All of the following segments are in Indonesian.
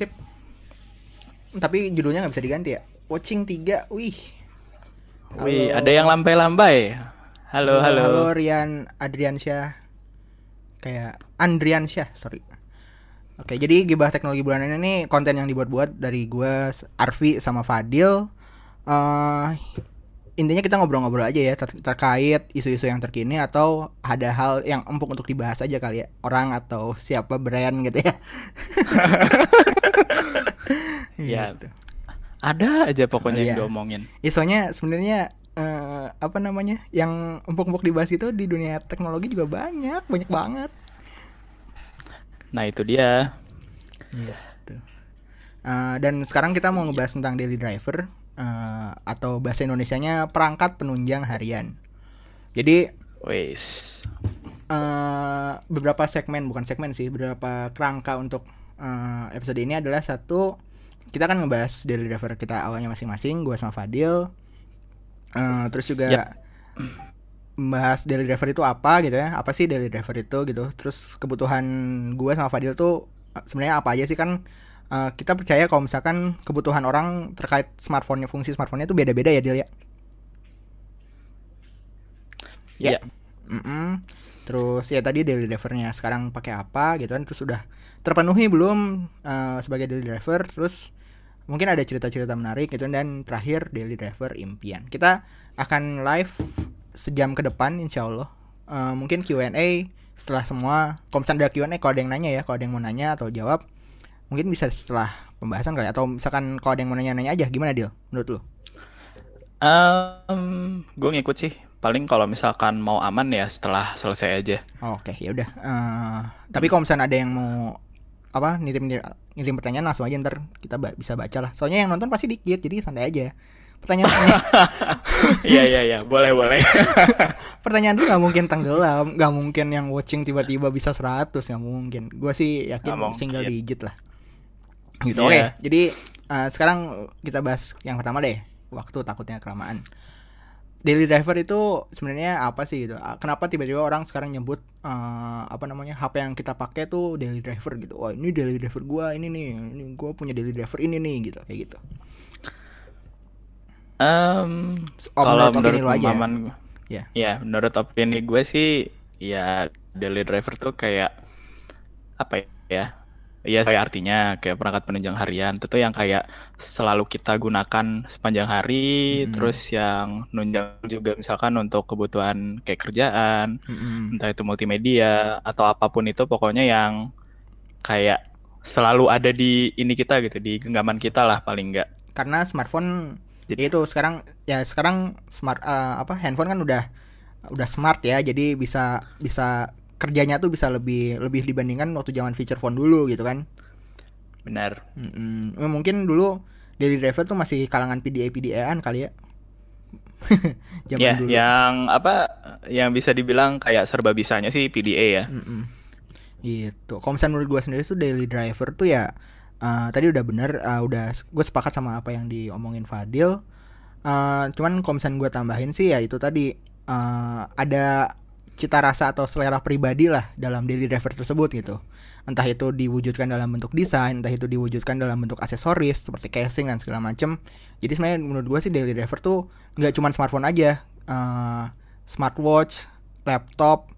sip. Tapi judulnya nggak bisa diganti ya. Watching 3, wih. Wih, ada yang lambai-lambai. Halo, halo. Halo Rian Adriansyah. Kayak Andriansyah, sorry. Oke, jadi gibah teknologi bulanan ini konten yang dibuat-buat dari gue, Arfi sama Fadil. Eh intinya kita ngobrol-ngobrol aja ya ter- terkait isu-isu yang terkini atau ada hal yang empuk untuk dibahas aja kali ya orang atau siapa Brian gitu ya. Ya. Gitu. Ada aja pokoknya Oh, yang iya. diomongin. Isonya sebenarnya eh, apa namanya yang empuk-empuk dibahas itu di dunia teknologi juga banyak, banyak banget. Nah, itu dia. Gitu. Eh, dan sekarang kita mau ngebahas tentang daily driver eh, atau bahasa Indonesianya perangkat penunjang harian. Jadi Wis. eh, beberapa segmen bukan segmen sih, beberapa kerangka untuk eh, episode ini adalah satu kita akan ngebahas daily driver kita awalnya masing-masing, gua sama Fadil. Eh, terus juga Yap. membahas daily driver itu apa gitu ya, apa sih daily driver itu gitu. Terus kebutuhan gua sama Fadil tuh sebenarnya apa aja sih kan? Eh, kita percaya kalau misalkan kebutuhan orang terkait smartphone-nya, fungsi smartphone-nya itu beda-beda ya, Dil ya. Ya. Iya. Mm-mm. Terus ya tadi daily drivernya sekarang pakai apa gitu kan terus sudah terpenuhi belum eh, sebagai daily driver terus mungkin ada cerita-cerita menarik gitu dan terakhir daily driver impian kita akan live sejam ke depan insya Allah Eh, mungkin Q&A setelah semua kalau misalnya ada Q&A kalau ada yang nanya ya kalau ada yang mau nanya atau jawab mungkin bisa setelah pembahasan kali atau misalkan kalau ada yang mau nanya-nanya aja gimana Dil menurut lu Um, gue ngikut sih. Paling kalau misalkan mau aman ya setelah selesai aja. Oke, ya udah. Eh, tapi kalau misalnya ada yang mau apa ngirim ngirim pertanyaan langsung aja ntar kita ba- bisa baca lah. Soalnya yang nonton pasti dikit, jadi santai aja. Pertanyaan Iya, iya, iya. Boleh, boleh. pertanyaan tuh nggak mungkin tenggelam, nggak mungkin yang watching tiba-tiba bisa 100 nggak mungkin. Gue sih yakin mungkin. single digit lah. Gitu. Iya. Oke, jadi eh, sekarang kita bahas yang pertama deh. Waktu takutnya kelamaan. Daily driver itu sebenarnya apa sih gitu? Ah, Kenapa tiba-tiba orang sekarang nyebut eh, apa namanya HP yang kita pakai tuh daily driver gitu? Wah ini daily driver gua ini nih, ini gua punya daily driver ini nih gitu kayak gitu. Um, Oh, kalau menurut menurut aja ya? Ya. ya menurut opini gue sih, ya daily driver tuh kayak apa ya? Iya, kayak artinya kayak perangkat penunjang harian. Itu tuh yang kayak selalu kita gunakan sepanjang hari. Mm-mm. Terus yang nunjang juga misalkan untuk kebutuhan kayak kerjaan, Mm-mm. entah itu multimedia atau apa pun itu, pokoknya yang kayak selalu ada di ini kita gitu, di genggaman kita lah paling enggak. Karena smartphone Jadi- ya itu sekarang ya sekarang smart eh, apa handphone kan udah udah smart ya, jadi bisa bisa kerjanya tuh bisa lebih lebih dibandingkan waktu zaman feature phone dulu gitu kan. Benar. Mm-mm. Eh, Mungkin dulu daily driver tuh masih kalangan PDA PDA-an kali ya. Zaman Ya, dulu. yang apa yang bisa dibilang kayak serba bisanya sih PDA ya. Mm-mm. Gitu. Kalau misalnya menurut gue sendiri tuh daily driver tuh ya eh, tadi udah bener, eh, udah gue sepakat sama apa yang diomongin Fadil. Eh, cuman kalau misalnya gue tambahin sih ya itu tadi eh, ada cita rasa atau selera pribadi lah dalam daily driver tersebut gitu. Entah itu diwujudkan dalam bentuk desain, entah itu diwujudkan dalam bentuk aksesoris seperti casing dan segala macem. Jadi sebenarnya menurut gue sih daily driver tuh nggak cuma smartphone aja, Eh, smartwatch, laptop,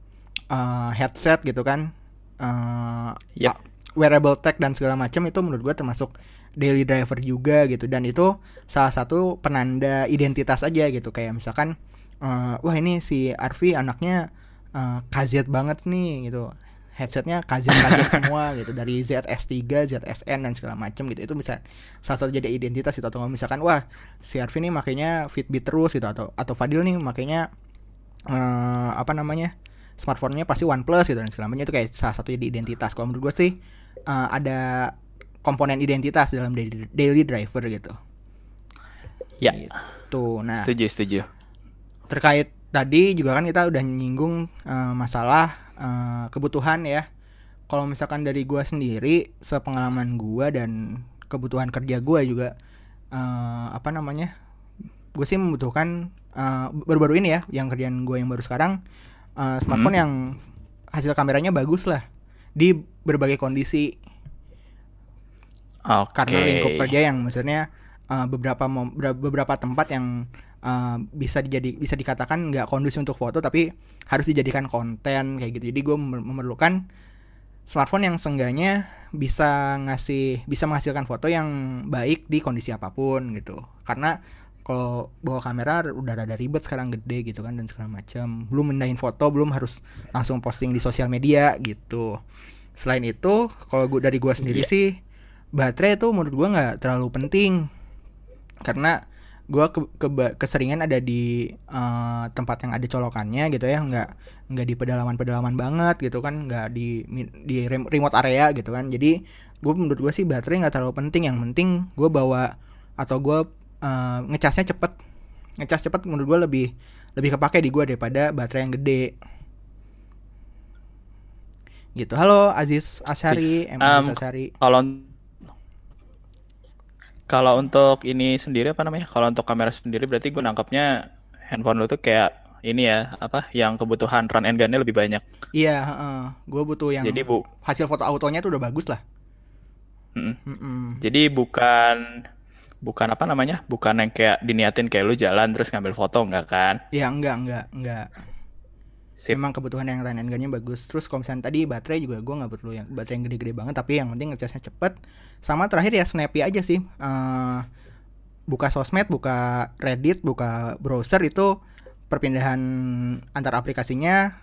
eh, headset gitu kan, Eh, Yap. wearable tech dan segala macam itu menurut gue termasuk daily driver juga gitu dan itu salah satu penanda identitas aja gitu kayak misalkan eh, wah ini si Arfi anaknya eh, KZ banget nih gitu. Headsetnya KZ KZ semua gitu. Dari ZS3 ZSN dan segala macam gitu. Itu bisa salah satu jadi identitas gitu. Atau misalkan wah si Arfi nih makanya Fitbit terus gitu. Atau atau Fadil nih makanya eh, apa namanya smartphone-nya pasti OnePlus gitu dan segala macam itu kayak salah satu jadi identitas. Kalau menurut gue sih eh, ada komponen identitas dalam daily, daily driver gitu. Ya, tuh nah setuju, setuju. terkait tadi juga kan kita udah nyinggung eh, masalah eh, kebutuhan ya. Kalau misalkan dari gua sendiri, sepengalaman gua dan kebutuhan kerja gua juga eh, apa namanya? Gue sih membutuhkan eh, baru-baru ini ya, yang kerjaan gue yang baru sekarang eh, smartphone Hmm. yang hasil kameranya bagus lah di berbagai kondisi. Oke. karena lingkup kerja yang maksudnya uh, beberapa beberapa tempat yang uh, bisa dijadi bisa dikatakan nggak kondusif untuk foto tapi harus dijadikan konten kayak gitu. Jadi gue memerlukan smartphone yang seenggaknya bisa ngasih bisa menghasilkan foto yang baik di kondisi apa pun gitu. Karena kalau bawa kamera udah rada ribet sekarang gede gitu kan dan segala macam belum mindahin foto belum harus langsung posting di sosial media gitu. Selain itu kalau gue dari gue sendiri Iya. sih baterai itu menurut gue nggak terlalu penting. Karena gue ke, keba- keseringan ada di eh, tempat yang ada colokannya gitu ya. Nggak nggak di pedalaman-pedalaman banget gitu kan. Nggak di di rem- remote area gitu kan. Jadi gue menurut gue sih baterai nggak terlalu penting. Yang penting gue bawa atau gue eh, ngecasnya cepet. Ngecas cepet menurut gue lebih lebih kepake di gue daripada baterai yang gede. Gitu. Halo Aziz Asyari M Aziz Um, Asyari. Kalau kalau untuk ini sendiri apa namanya? Kalau untuk kamera sendiri berarti gue nangkapnya handphone lu tuh kayak ini ya apa? Yang kebutuhan run and gunnya lebih banyak. iya gue butuh yang Jadi bu, hasil foto autonya tuh udah bagus lah Mm-mm. Mm-mm. jadi bukan bukan apa namanya? Bukan yang kayak diniatin kayak lu jalan terus ngambil foto enggak kan? Ya enggak enggak enggak. Sip. Memang kebutuhan yang run and bagus. Terus kalau misalnya tadi baterai juga gue nggak perlu yang baterai yang gede-gede banget. Tapi yang penting ngecasnya cepet. Sama terakhir ya snappy aja sih. Eh, buka sosmed, buka Reddit, buka browser itu perpindahan antar aplikasinya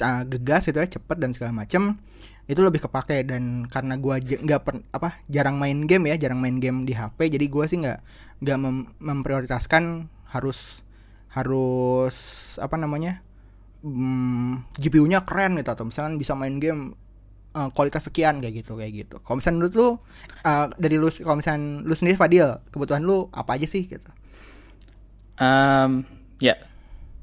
eh, gegas gitu ya cepet dan segala macem itu lebih kepake dan karena gua j- nggak apa jarang main game ya jarang main game di HP jadi gua sih nggak nggak mem- memprioritaskan harus harus apa namanya hmm, GPU-nya keren gitu atau misalkan bisa main game eh, kualitas sekian kayak gitu kayak gitu. Kalau misalnya menurut lu eh, dari lu kalau misalnya lu sendiri Fadil kebutuhan lu apa aja sih gitu? Em, ya,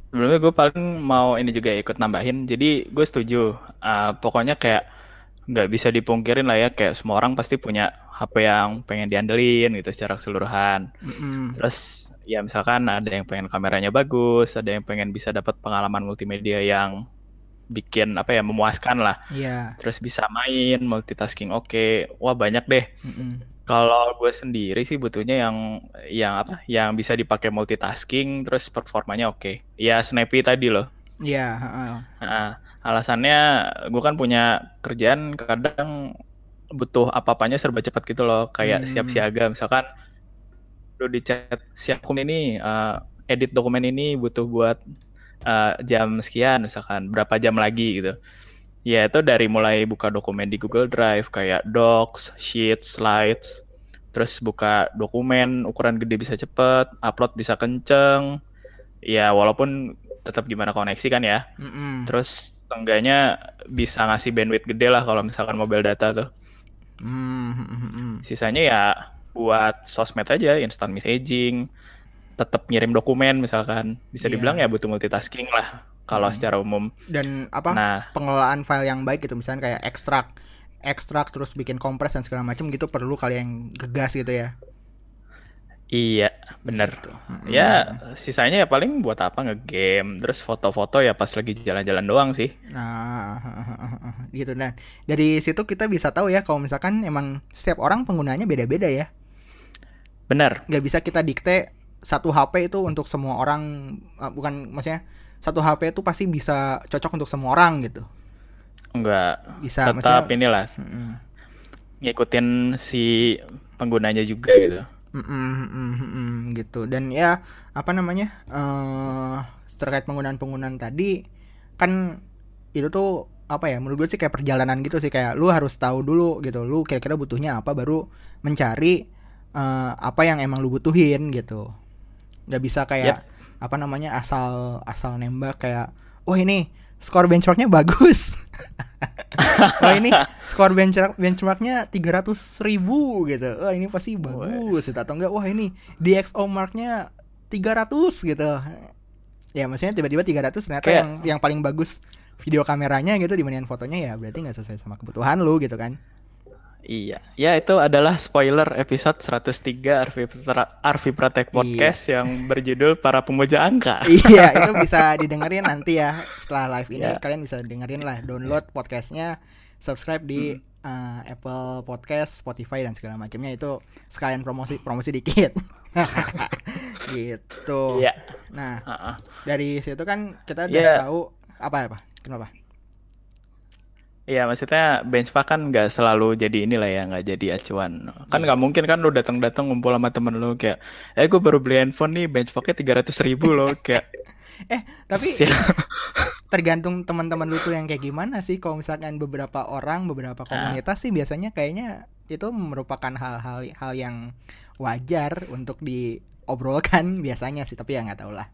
sebelumnya gue paling mau ini juga ikut nambahin. Jadi gue setuju. Eh, pokoknya kayak nggak bisa dipungkirin lah ya, kayak semua orang pasti punya HP yang pengen diandelin gitu secara keseluruhan. Mm-mm. Terus ya misalkan ada yang pengen kameranya bagus, ada yang pengen bisa dapat pengalaman multimedia yang bikin apa ya memuaskan lah. Iya. Terus bisa main, multitasking oke. Wah banyak deh. Mm-mm. Kalau gue sendiri sih butuhnya yang yang apa? Yang bisa dipakai multitasking, terus performanya oke. Ya snappy tadi loh. Iya. heeh. Nah, alasannya gue kan punya kerjaan kadang butuh apa-apanya serba cepat gitu loh. Kayak Hmm. siap siaga, misalkan lu di chat siap dokumen ini, eh, edit dokumen ini butuh buat eh, jam sekian, misalkan berapa jam lagi gitu. Ya itu dari mulai buka dokumen di Google Drive kayak Docs, Sheets, Slides, terus buka dokumen ukuran gede bisa cepet, upload bisa kenceng. Ya walaupun tetap gimana koneksi kan ya. Mm-mm. Terus enggaknya bisa ngasih bandwidth gede lah kalau misalkan mobile data tuh. Mm, mm, mm, mm. Sisanya ya buat sosmed aja, instant messaging, tetap ngirim dokumen misalkan. Bisa Iya. dibilang ya butuh multitasking lah kalau Hmm. secara umum. Dan apa? Nah, pengelolaan file yang baik gitu misalnya kayak ekstrak ekstrak terus bikin kompres dan segala macam gitu perlu kali yang gegas gitu ya. iya, bener. Mm-mm. Ya, sisanya ya paling buat apa ngegame, terus foto-foto ya pas lagi jalan-jalan doang sih. Nah, gitu nah. Dari situ kita bisa tahu ya kalau misalkan emang setiap orang penggunanya beda-beda ya. Bener. Nggak bisa kita dikte satu HP itu untuk semua orang eh, bukan maksudnya satu HP itu pasti bisa cocok untuk semua orang gitu. Enggak. Bisa Tetap maksudnya- inilah Mm-mm. ngikutin si penggunanya juga gitu. Mm-mm, mm-mm, gitu dan ya apa namanya eh terkait penggunaan penggunaan tadi kan itu tuh apa ya menurut gue sih kayak perjalanan gitu sih kayak lu harus tahu dulu gitu lu kira-kira butuhnya apa baru mencari eh, apa yang emang lu butuhin gitu. Nggak bisa kayak apa namanya asal asal nembak kayak wah ini skor benchmarknya bagus. Wah ini skor benchmark benchmarknya tiga ratus ribu gitu. Wah ini pasti bagus gitu. atau enggak wah ini DxO marknya 300 gitu. Ya maksudnya tiba-tiba 300 ternyata Kayak- yang yang paling bagus video kameranya gitu dibandingin fotonya ya berarti nggak sesuai sama kebutuhan lu gitu kan Iya, ya itu adalah spoiler episode 103 Arvi, Arvi Pratek Iya. Podcast yang berjudul Para Pemuja Angka. iya itu bisa didengerin nanti ya setelah live ini Ya. kalian bisa dengerin lah download podcastnya subscribe di uh, Apple Podcast, Spotify dan segala macamnya itu sekalian promosi promosi dikit. gitu. Iya. Nah, Heeh. dari situ kan kita udah Iya. tahu apa apa? Kenapa? Iya, maksudnya benchmark kan nggak selalu jadi inilah ya, nggak jadi acuan. Kan Iya. nggak mungkin kan lu datang-datang ngumpul sama temen lu kayak, eh gue baru beli handphone nih, benchmarknya tiga ratus ribu loh, kayak. Eh, tapi tergantung teman-teman lu tuh yang kayak gimana sih kalau misalkan beberapa orang beberapa komunitas sih biasanya kayaknya itu merupakan hal-hal hal yang wajar untuk diobrolkan biasanya sih tapi ya nggak tahu lah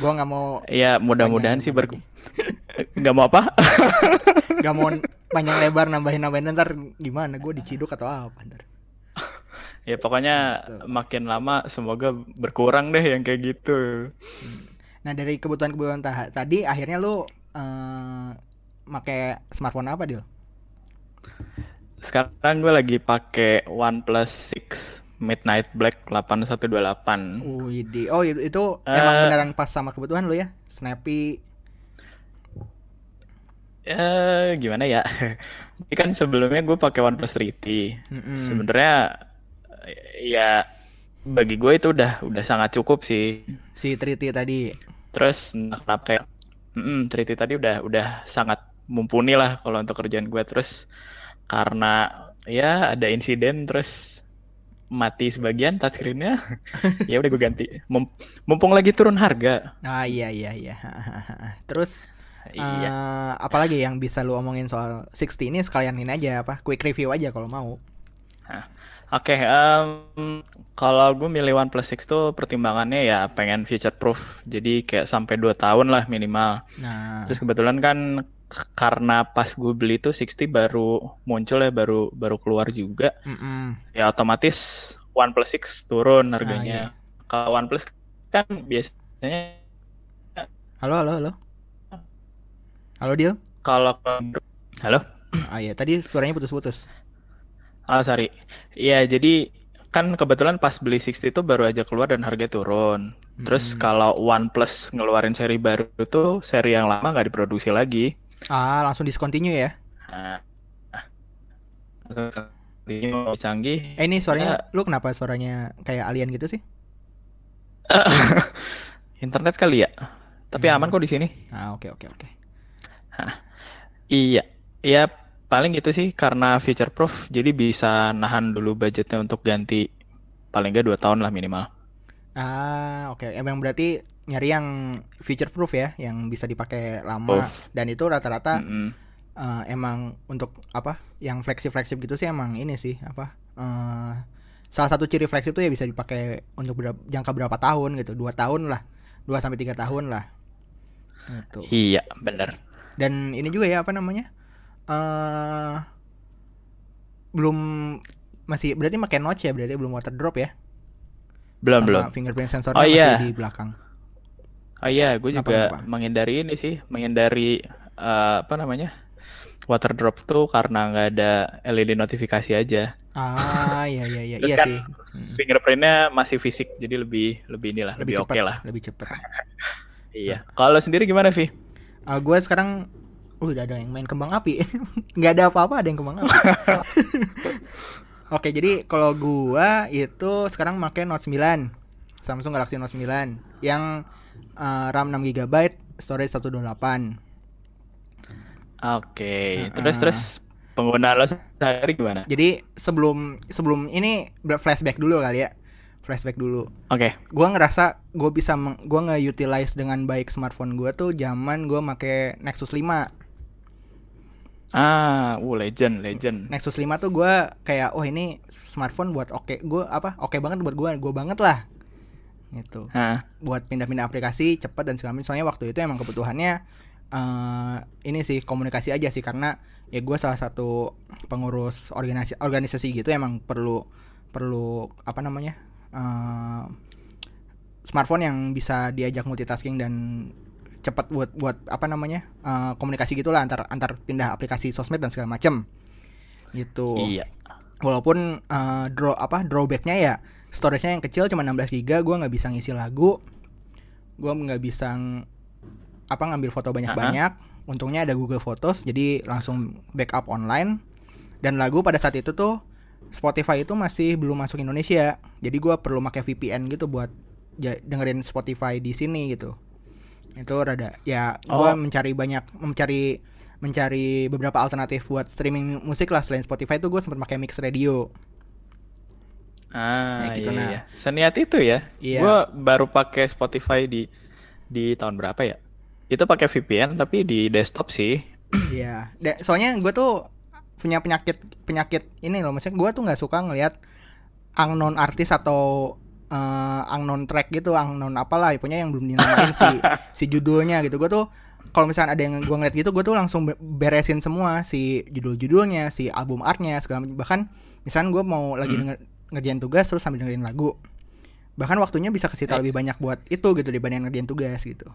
gua nggak mau Ya mudah-mudahan sih ber nggak mau apa? nggak mau panjang lebar nambahin nambahin ntar gimana gue diciduk atau apa ntar Ya pokoknya Gitu. makin lama semoga berkurang deh yang kayak gitu. nah dari kebutuhan-kebutuhan ta- tadi akhirnya lu eh make smartphone apa Dil? Sekarang gue lagi pakai OnePlus 6 Midnight Black 8128. Wih, di- oh itu, itu Eh. emang beneran pas sama kebutuhan lu ya? Snappy. Ya gimana ya? Ini kan sebelumnya gue pakai OnePlus 3T. Mm-mm. Sebenarnya ya bagi gue itu udah udah sangat cukup sih. Si Triti tadi. Terus kenapa kayak mm 3T tadi udah udah sangat mumpuni lah kalau untuk kerjaan gue. Terus karena ya ada insiden terus mati sebagian touchscreen-nya, ya udah gue ganti. Mum- mumpung lagi turun harga. Ah iya iya iya. Terus Iya. eh, apalagi yang bisa lu omongin soal 60 ini sekalian ini aja apa? Quick review aja kalau mau. Oke, em, kalau gue milih OnePlus 6 tuh pertimbangannya ya pengen future proof. Jadi kayak sampai 2 tahun lah minimal. Nah, Terus kebetulan kan karena pas gue beli tuh 60 baru muncul ya, baru baru keluar juga. mm-mm. Ya otomatis OnePlus 6 turun Ah, iya. harganya. Kalau OnePlus kan biasanya Halo halo halo. Halo Dil. kalau Halo? Ah iya, tadi suaranya putus-putus. Oh, sorry. Iya, jadi kan kebetulan pas beli 60 itu baru aja keluar dan harga turun. Terus Mm-mm. kalau OnePlus ngeluarin seri baru tuh seri yang lama nggak diproduksi lagi. Ah, langsung discontinue ya. Nah, langsung canggih. Eh ini suaranya lu kenapa suaranya kayak alien gitu sih? Internet kali ya. Tapi Hmm. aman kok di sini. Ah, oke oke oke. Iya, ya paling gitu sih karena feature proof, jadi bisa nahan dulu budgetnya untuk ganti paling nggak dua tahun lah minimal. Ah, oke. Emang berarti nyari yang feature proof ya, yang bisa dipakai lama Proof. dan itu rata-rata Mm-mm. eh, emang untuk apa? Yang flexi-flexi gitu sih emang ini sih apa? eh, salah satu ciri flexi itu ya bisa dipakai untuk berapa, jangka berapa tahun gitu, dua tahun lah, 2 sampai tiga tahun lah. Gitu. Iya, bener. Dan ini juga ya apa namanya? eh belum masih berarti pakai notch ya, berarti belum water drop ya? Belum Sama belum. fingerprint sensornya Oh, masih iya. di belakang. Oh iya, gue Kenapa, juga kenapa? menghindari ini sih, menghindari eh, apa namanya water drop tuh karena nggak ada LED notifikasi aja. Ah, iya iya iya iya kan sih. Hmm. Fingerprintnya masih fisik, jadi lebih lebih inilah, lebih, Lebih oke cepat lah. lebih cepat. Iya. Kalau sendiri gimana, Vi? Ah, gue sekarang uh, udah ada yang main kembang api. Nggak ada apa-apa, ada yang kembang api. Oke, jadi kalau gua itu sekarang pakai Note 9. Samsung Galaxy Note 9 yang eh, RAM 6 GB, storage 128. Oke. Heeh. Terus terus pengguna lo sehari gimana? Jadi sebelum sebelum ini flashback dulu kali ya. Flashback dulu. Oke. Gua ngerasa gue bisa meng- gua nge-utilize dengan baik smartphone gua tuh zaman gua make Nexus 5. Ah, uh, legend, legend. Nexus 5 tuh gua kayak oh ini smartphone buat oke gua apa oke banget buat gua gua banget lah gitu Hah. buat pindah-pindah aplikasi cepat dan segala soalnya waktu itu emang kebutuhannya eh ini sih komunikasi aja sih karena ya gua salah satu pengurus organisasi organisasi gitu emang perlu perlu apa namanya eh smartphone yang bisa diajak multitasking dan cepat buat buat apa namanya eh, komunikasi gitulah antar antar pindah aplikasi sosmed dan segala macam gitu. Iya. walaupun eh, draw apa drawbacknya ya storage-nya yang kecil cuma 16 GB gue nggak bisa ngisi lagu gue nggak bisa ng- apa ngambil foto banyak-banyak. Untungnya ada Google Photos jadi langsung backup online. Dan lagu pada saat itu tuh Spotify itu masih belum masuk Indonesia. Jadi gue perlu pakai VPN gitu buat dengerin Spotify di sini gitu itu rada ya gue Oh. mencari banyak mencari mencari beberapa alternatif buat streaming musik lah selain Spotify itu gue sempat pakai Mix Radio Ah, Ya, gitu, iya, nah. iya. Seniat itu ya. Iya. Gua baru pakai Spotify di di tahun berapa ya? Itu pakai VPN tapi di desktop sih. Iya, Da- soalnya gue tuh punya penyakit penyakit ini loh, maksudnya gue tuh nggak suka ngelihat unknown artis atau eh, unknown track gitu, unknown apalah, punya yang belum dinamain si si judulnya gitu. Gue tuh kalau misalnya ada yang gue ngeliat gitu, gue tuh langsung be- beresin semua si judul-judulnya, si album artnya segala macam. Bahkan misalnya gue mau lagi Hmm. denger, ngerjain tugas terus sambil dengerin lagu, bahkan waktunya bisa kesita Eh. lebih banyak buat itu gitu dibanding ngerjain tugas gitu.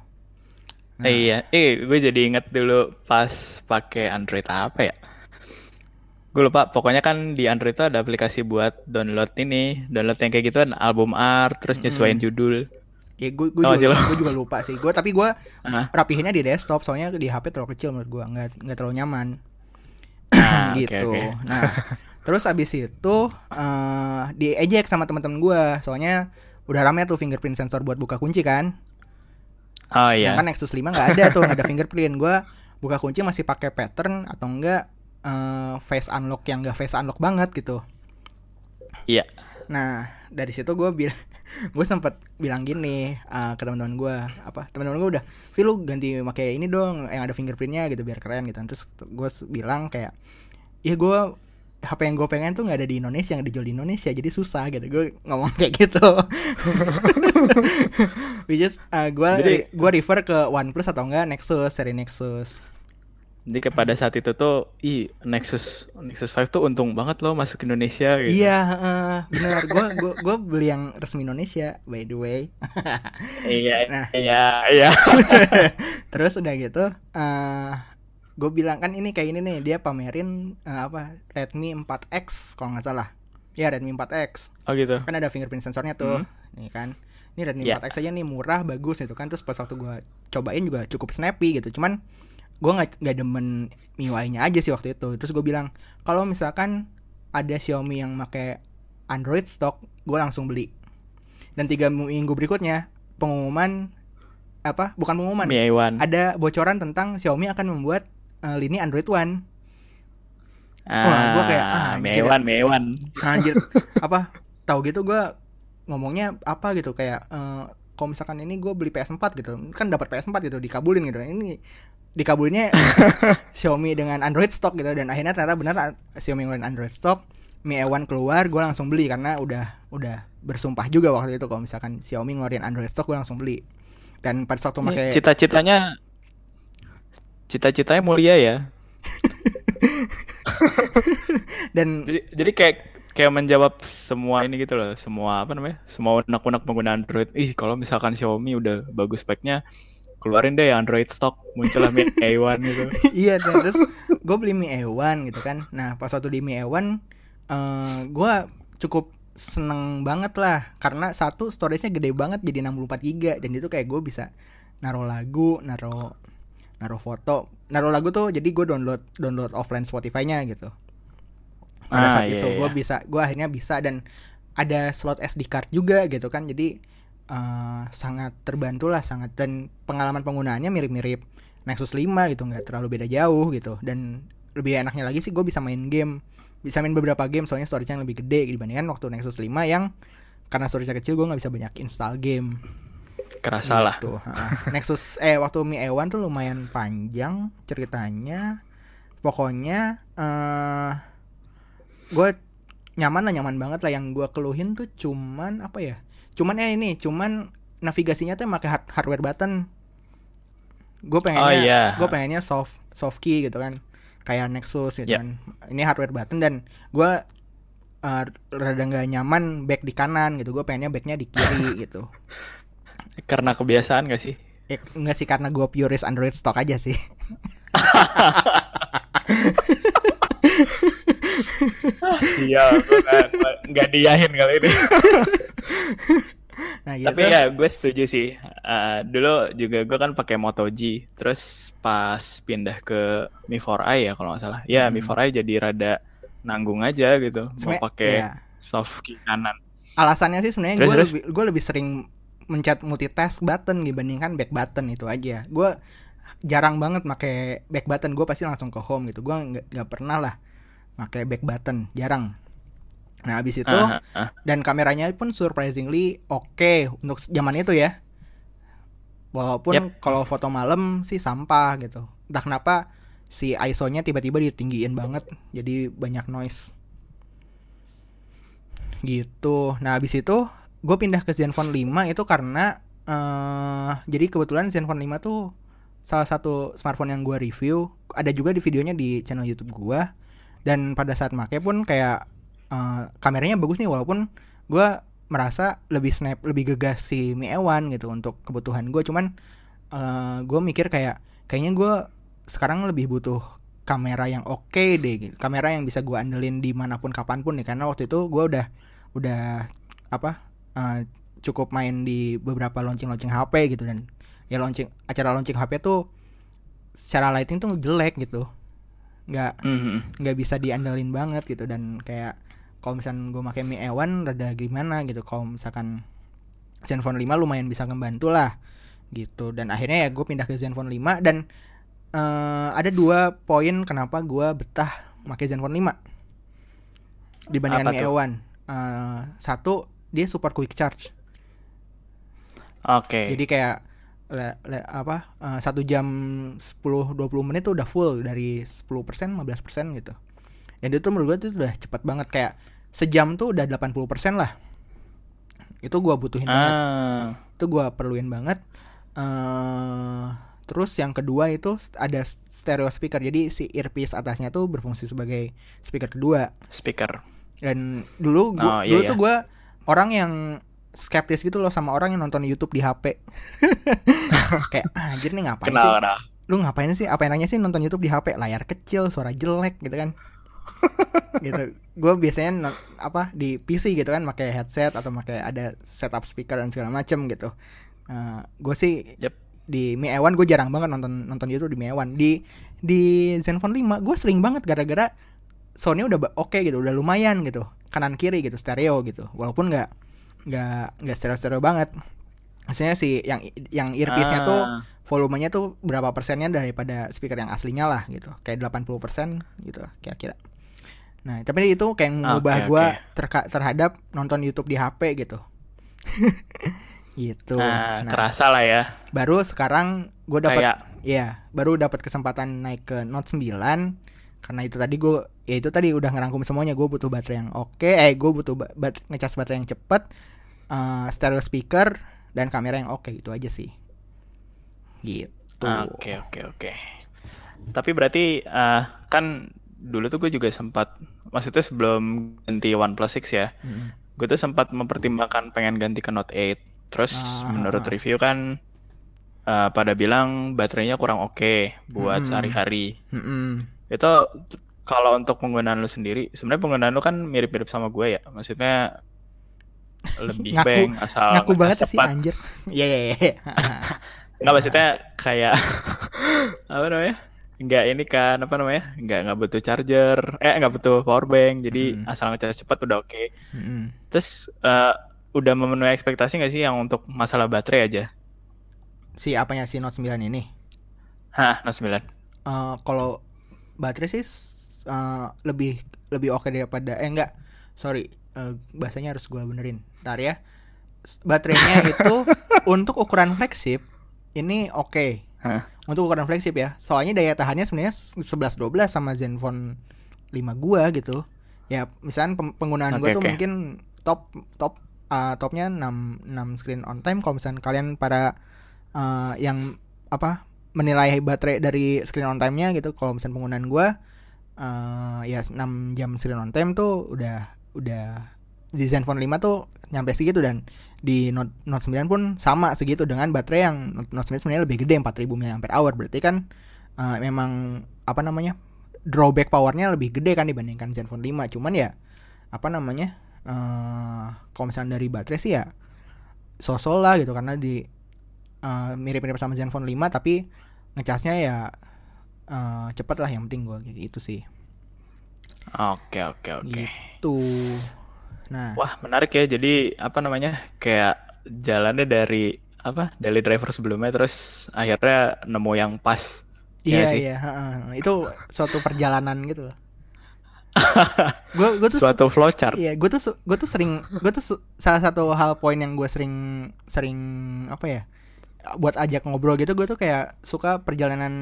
Nah. Eh, iya, eh gue jadi inget dulu pas pakai Android apa ya? Gue lupa, pokoknya kan di Android itu ada aplikasi buat download ini, download yang kayak gitu kan album art, terus nyesuaiin judul. Ya gue gue juga, gue juga lupa sih. Gue tapi gue rapihinnya di desktop soalnya di HP terlalu kecil menurut gue nggak nggak terlalu nyaman ah, oke, gitu. oke. Nah terus abis itu eh diejek sama teman-teman gue soalnya udah rame tuh fingerprint sensor buat buka kunci kan. Oh iya. Sedangkan Nexus 5 nggak ada tuh nggak ada fingerprint. Gue buka kunci masih pakai pattern atau enggak eh, face unlock yang enggak face unlock banget gitu. Iya. Nah dari situ gue bilang gue sempet bilang gini eh, ke teman-teman gue apa teman-teman gue udah lu ganti pakai ini dong yang ada fingerprintnya gitu biar keren gitu terus gue bilang kayak ya gue HP yang gue pengen tuh nggak ada di Indonesia yang dijual di Indonesia jadi susah gitu gue ngomong kayak gitu which is uh, gue Jadi- gue refer ke OnePlus atau enggak Nexus seri Nexus Jadi kepada saat itu tuh, ih Nexus Nexus 5 tuh untung banget loh masuk Indonesia gitu. iya uh, benar gue gue gue beli yang resmi Indonesia by the way Iya, Nah. iya, iya. Terus udah gitu, eh gue bilang kan ini kayak ini nih dia pamerin eh, apa Redmi 4X kalau nggak salah. Ya Redmi 4X Oh gitu. kan ada fingerprint sensornya tuh, nih kan. Ini Redmi Ya. 4X aja nih murah bagus gitu kan. Terus pas waktu gue cobain juga cukup snappy gitu. Cuman gue nggak nggak demen MIUI-nya aja sih waktu itu. Terus gue bilang kalau misalkan ada Xiaomi yang make Android stock, gue langsung beli. Dan tiga minggu berikutnya pengumuman apa? Bukan pengumuman Mi A1. ada bocoran tentang Xiaomi akan membuat eh, lini Android One. Ah, Wah, gua kayak, ah, Mi anjir. A1, Mi A1. Anjir, apa? Tahu gitu gua ngomongnya apa gitu kayak eh, kalau misalkan ini gue beli PS4 gitu, kan dapat PS4 gitu dikabulin gitu. Ini dikabulinnya Xiaomi dengan Android stock gitu dan akhirnya ternyata benar Xiaomi ngeluarin Android stock. Mi A1 keluar, gue langsung beli karena udah udah bersumpah juga waktu itu kalau misalkan Xiaomi ngeluarin Android stock gue langsung beli. Dan pada waktu pakai Cita-citanya cita-citanya mulia ya. dan Jadi, jadi kayak kayak menjawab semua ini gitu loh, semua apa namanya? Semua unek-unek pengguna Android. Ih, kalau misalkan Xiaomi udah bagus speknya, keluarin deh Android stock, muncullah Mi A1 gitu. iya terus gue beli Mi A1 gitu kan nah pas waktu di Mi A1 eh gue cukup seneng banget lah karena satu storage-nya gede banget jadi 64 giga dan itu kayak gue bisa naruh lagu naruh naruh foto naruh lagu tuh jadi gue download download offline Spotify-nya gitu pada Ah, saat iya, itu gue iya. bisa gue akhirnya bisa dan ada slot SD card juga gitu kan jadi eh, sangat terbantu lah sangat dan pengalaman penggunaannya mirip-mirip Nexus 5 gitu nggak terlalu beda jauh gitu dan lebih enaknya lagi sih gue bisa main game bisa main beberapa game soalnya storage-nya lebih gede dibandingkan waktu Nexus 5 yang karena storage-nya kecil gue nggak bisa banyak install game Kerasa lah. Gitu. Nexus eh waktu Mi A1 tuh lumayan panjang ceritanya. Pokoknya eh gue nyaman lah nyaman banget lah yang gue keluhin tuh cuman apa ya? Cuman ya ini, cuman navigasinya tuh pakai hard- hardware button. Gue pengennya Oh, iya. gue pengennya soft soft key gitu kan. Kayak Nexus gitu Iya. kan. Ini hardware button dan gue eh, rada nggak nyaman back di kanan gitu. Gue pengennya backnya di kiri gitu. Karena kebiasaan gak sih? Ya, enggak sih karena gue purist Android stock aja sih. Iya, gue nggak diyahin kali ini. Nah gitu. Tapi ya gue setuju sih. Eh, dulu juga gue kan pakai Moto G, terus pas pindah ke Mi 4i ya kalau nggak salah. Ya Mi Hmm. 4i jadi rada nanggung aja gitu mau pakai iya. soft kiri kanan alasannya sih sebenarnya gue lebih gue lebih sering mencet multitask button dibandingkan back button itu aja gue jarang banget pakai back button gue pasti langsung ke home gitu gue nggak pernah lah pakai back button jarang. Nah abis itu ah, ah. dan kameranya pun surprisingly oke untuk zaman itu ya. Walaupun kalau foto malam sih sampah gitu. Entah kenapa si ISO-nya tiba-tiba ditinggiin banget jadi banyak noise. Gitu. Nah abis itu gue pindah ke Zenfone 5 itu karena eh jadi kebetulan Zenfone 5 tuh salah satu smartphone yang gue review. Ada juga di videonya di channel YouTube gue dan pada saat make pun kayak eh, kameranya bagus nih walaupun gue merasa lebih snap lebih gegas si Mi A1 gitu untuk kebutuhan gue cuman eh gue mikir kayak kayaknya gue sekarang lebih butuh kamera yang oke deh gitu. kamera yang bisa gue andelin di mana pun kapan pun nih. Karena waktu itu gue udah udah apa eh, cukup main di beberapa launching launching HP gitu. Dan ya launching acara launching HP tuh secara lighting tuh jelek gitu nggak Mhm. nggak bisa diandelin banget gitu dan kayak kalau misalkan gue pakai Mi A1 rada gimana gitu kalau misalkan Zenfone 5 lumayan bisa ngebantu lah gitu dan akhirnya ya gue pindah ke Zenfone 5 dan eh, ada dua poin kenapa gue betah pakai Zenfone 5 dibandingkan Apa Mi? A1 Eh, satu dia super quick charge Oke. jadi kayak le- le- apa eh, satu jam 10-20 menit tuh udah full dari 10% 15% gitu. Dan itu menurut gue tuh udah cepet banget kayak sejam tuh udah 80% lah. Itu gua butuhin banget. Ah, itu gua perluin banget. Eh terus yang kedua itu ada stereo speaker. Jadi si earpiece atasnya tuh berfungsi sebagai speaker kedua. Speaker. dan dulu Oh, gua iya, dulu iya. tuh gua orang yang skeptis gitu loh sama orang yang nonton YouTube di HP kayak anjir nih ngapain sih? Kenal, kenal. lu ngapain sih? Apa enaknya sih nonton YouTube di HP layar kecil suara jelek gitu kan. Gitu. Gue biasanya apa di PC gitu kan pakai headset atau pakai ada setup speaker dan segala macem gitu. Gue sih Yep. di Mi A1 gue jarang banget nonton nonton YouTube di Mi A1 di di Zenfone 5 gue sering banget gara-gara soundnya udah oke gitu udah lumayan gitu. Kanan kiri gitu stereo gitu. Walaupun nggak nggak nggak stereo stereo banget. Maksudnya si yang yang earpiece-nya tuh Ah, volumenya tuh berapa persennya daripada speaker yang aslinya lah gitu. Kayak 80% gitu kira-kira. Nah tapi itu kayak mengubah Oke, gua oke. terka- terhadap nonton YouTube di HP gitu. Gitu. Nah, nah kerasa lah ya. baru sekarang gue dapat Kayak ya baru dapat kesempatan naik ke Note 9 karena itu tadi gue ya itu tadi udah ngerangkum semuanya. Gue butuh baterai yang oke eh gue butuh ba- bat- ngecas baterai yang cepet eh, stereo speaker dan kamera yang oke itu aja sih gitu Oke oke oke. Tapi berarti eh, kan dulu tuh gue juga sempat, maksudnya sebelum ganti OnePlus 6 ya, Mm. gue tuh sempat mempertimbangkan pengen ganti ke Note 8. Terus Ah. menurut review kan eh, pada bilang baterainya kurang oke buat Hmm. sehari-hari. Mm-mm. Itu kalau untuk penggunaan lu sendiri, sebenarnya penggunaan lu kan mirip-mirip sama gue ya. Maksudnya lebih Ngaku- bang asal ngaku banget sih cepat. anjir iya iya iya Nggak maksudnya kayak apa namanya? Nggak ini kan apa namanya? Nggak nggak butuh charger, eh nggak butuh power bank. Jadi Hmm. asal ngecas cepat udah oke. Mm-mm. Terus eh, udah memenuhi ekspektasi nggak sih yang untuk masalah baterai aja? si apanya si Note 9 ini Hah, Note 9. Eh, kalau baterai sih eh, lebih lebih oke daripada eh enggak sorry eh, bahasanya harus gua benerin. Ntar ya. Baterainya itu untuk ukuran flagship ini oke. Hah? untuk ukuran flagship ya. Soalnya daya tahannya sebenarnya 11-12 sama Zenfone 5 gua gitu. Ya misalnya penggunaan Oke, gua tuh mungkin top top eh, topnya 6 6 screen on time. Kalau misalnya kalian para eh, yang apa menilai baterai dari screen on time-nya gitu. Kalau misalnya penggunaan gua eh ya 6 jam screen on time tuh udah udah di Zenfone 5 tuh nyampe segitu dan di Note, Note 9 pun sama segitu dengan baterai yang Note Note 9 sebenarnya lebih gede 4000 mAh berarti kan eh, memang apa namanya drawback powernya lebih gede kan dibandingkan Zenfone 5 cuman ya apa namanya eh kalau misalnya dari baterai sih ya sosol lah gitu. Karena di eh, mirip-mirip sama Zenfone 5 tapi ngecasnya ya eh, cepet lah. Yang penting gue gitu sih Oke, oke, oke. Gitu. Nah, Wah, menarik ya. Jadi apa namanya? Kayak jalannya dari apa? Daily driver sebelumnya terus akhirnya nemu yang pas. Ya iya sih? iya, heeh. Itu suatu perjalanan gitu loh. Gue gue tuh Suatu flowchart. Iya, gue tuh gue tuh sering gue tuh salah satu hal poin yang gue sering sering apa ya buat ajak ngobrol gitu gue tuh kayak suka perjalanan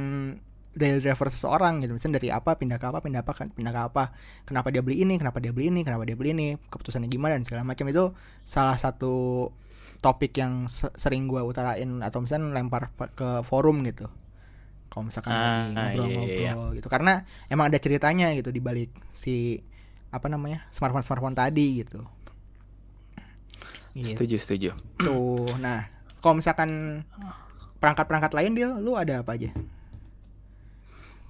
daily driver seseorang gitu. Misalnya dari apa pindah ke apa pindah apa kan pindah ke apa. Kenapa dia beli ini kenapa dia beli ini kenapa dia beli ini keputusannya gimana dan segala macam. Itu salah satu topik yang se- sering gue utarain atau misalnya lempar ke forum gitu. Kalau misalkan Ah, lagi iya, iya, ngobrol-ngobrol gitu. Karena emang ada ceritanya gitu di balik si apa namanya smartphone smartphone tadi gitu. Gitu Setuju, setuju. nah kalau misalkan perangkat-perangkat lain dia lu ada apa aja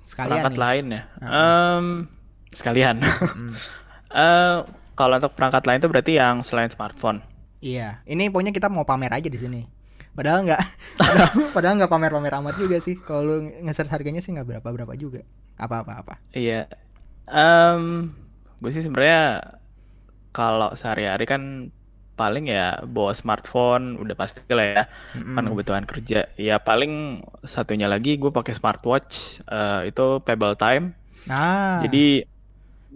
sekalian Perangkat nih lain ya. Ah. Em, sekalian. Mm. Eh, kalau untuk perangkat lain itu berarti yang selain smartphone. iya ini pokoknya kita mau pamer aja di sini padahal nggak padahal, nggak pamer-pamer amat juga sih kalau ngeser harganya sih nggak berapa-berapa juga apa-apa apa Iya. Em, gue sih sebenarnya kalau sehari-hari kan paling ya bawa smartphone udah pasti lah ya Mm-mm. kan kebutuhan kerja. Ya paling satunya lagi gue pakai smartwatch eh, itu Pebble Time. Nah jadi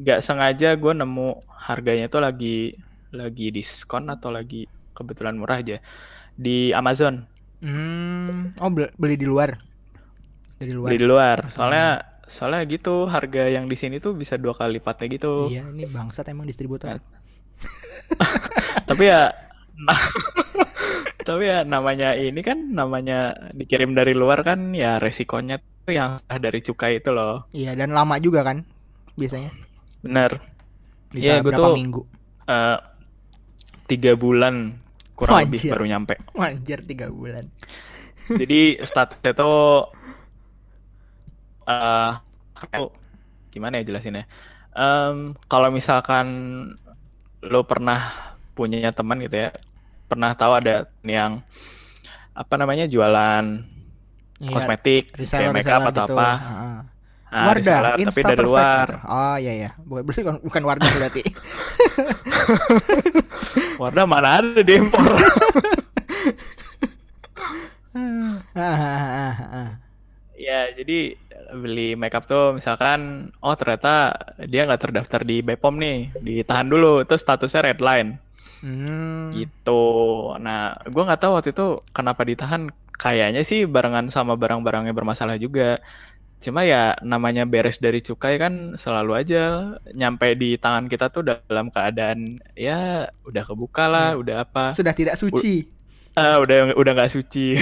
nggak sengaja gue nemu harganya itu lagi lagi diskon atau lagi kebetulan murah aja di Amazon. Hmm, oh bel- beli di luar? Dari luar. Beli di luar. Soalnya soalnya gitu harga yang di sini tuh bisa dua kali lipatnya gitu. Iya ini bangsat emang distributor. Nah, tapi ya tapi ya namanya ini kan namanya dikirim dari luar kan ya resikonya tuh yang dari cukai itu loh. Iya dan lama juga kan biasanya. Bener. Bisa gua berapa tuh- minggu. Eh, tiga bulan kurang lebih Anjir. baru nyampe. Anjir tiga bulan. Jadi statusnya tuh eh aku- gimana ya jelasinnya? Em, kalau misalkan lo pernah punya teman gitu ya pernah tahu ada yang apa namanya jualan Iya, kosmetik reseller kayak makeup atau gitu. apa? Heeh. Nah, Wardah reseller, tapi dari luar. gitu. oh iya ya bukan bukan- bukan Wardah berarti. Wardah mana ada di impor ya jadi beli makeup tuh misalkan oh ternyata dia nggak terdaftar di Bepom nih ditahan dulu itu statusnya red line. Hmm. gitu. Nah gua nggak tahu waktu itu kenapa ditahan. Kayaknya sih barengan sama barang-barang yang bermasalah juga. Cuma ya namanya beres dari cukai kan selalu aja nyampe di tangan kita tuh dalam keadaan ya udah kebuka lah Ya. udah apa. Sudah tidak suci. Ah udah udah nggak suci.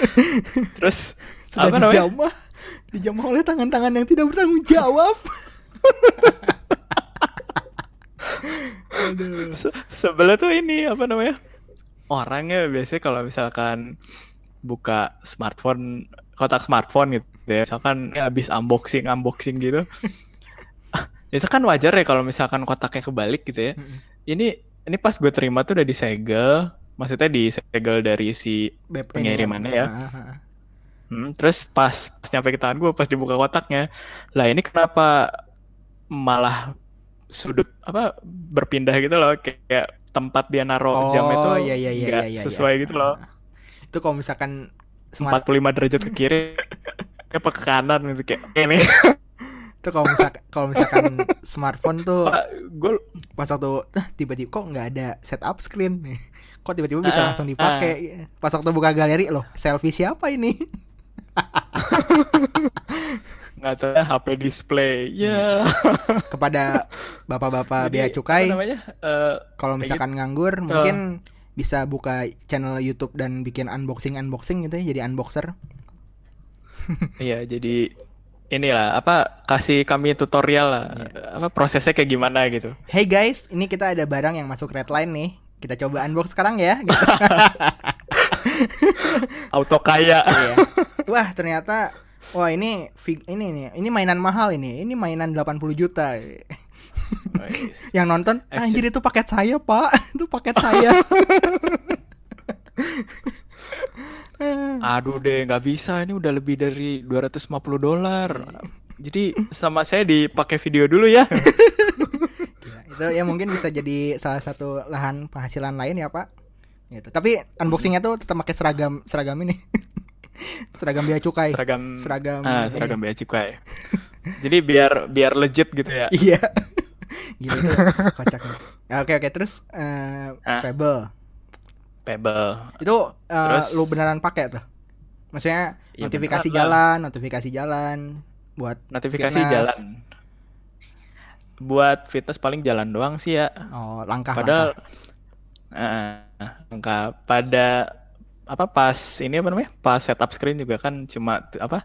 Terus sudah apa namanya? Dijamah oleh tangan-tangan yang tidak bertanggung jawab. Aduh. Se- sebelah tuh ini apa namanya? Orangnya biasanya kalau misalkan buka smartphone kotak smartphone gitu ya. Misalkan ya habis unboxing unboxing gitu. Itu kan wajar ya kalau misalkan kotaknya kebalik gitu ya. Ini ini pas gue terima tuh udah disegel. Maksudnya disegel dari si ini Pengirimannya ya. Ah, ah, ah. Hmm, terus pas pas nyampe ke tangan gue pas dibuka kotaknya lah ini kenapa malah sudut apa berpindah gitu loh kayak, tempat dia naro jam itu iya, iya, iya, nggak iya, iya, sesuai iya. gitu loh. Itu kalau misalkan smart 45 derajat ke kiri apa ke kanan gitu kayak ini. Itu kalau misalkan kalau misalkan smartphone tuh gue pas waktu "Ah, tiba-tiba kok nggak ada setup screen nih? Kok tiba-tiba bisa Ah, langsung dipakai? pas waktu buka galeri loh selfie siapa ini nggak tahu ya, HP display. Ya. Kepada bapak-bapak bea cukai namanya? Eh, kalau misalkan nganggur mungkin bisa buka channel YouTube dan bikin unboxing unboxing gitu ya jadi unboxer. Iya jadi inilah apa kasih kami tutorial lah. Apa prosesnya kayak gimana gitu. Hey guys ini kita ada barang yang masuk redline nih. Kita coba unbox sekarang ya gitu. auto kaya Iya. Wah, ternyata wah ini ini nih, ini mainan mahal ini. Ini mainan 80 juta. Yang nonton, Action. anjir itu paket saya, Pak. itu paket saya. Aduh deh, nggak bisa. Ini udah lebih dari 250 dolar. Jadi sama saya dipakai video dulu ya. Gila, itu ya mungkin bisa jadi salah satu lahan penghasilan lain ya pak gitu tapi unboxingnya tuh tetap pakai seragam seragam ini seragam bea cukai Seragam seragam ah, seragam bea cukai. Jadi biar biar legit gitu ya. iya gitu itu kocak nih. Ya, oke oke terus eh Ah. Fable Pebble. itu eh, Terus? lu beneran pakai tuh maksudnya Ya, notifikasi beneran lah. jalan notifikasi jalan buat Notifikasi fitness. jalan. Buat fitness paling jalan doang sih ya. oh langkah Padahal langkah. Eh, enggak pada apa pas ini apa namanya? Pas setup screen juga kan cuma apa?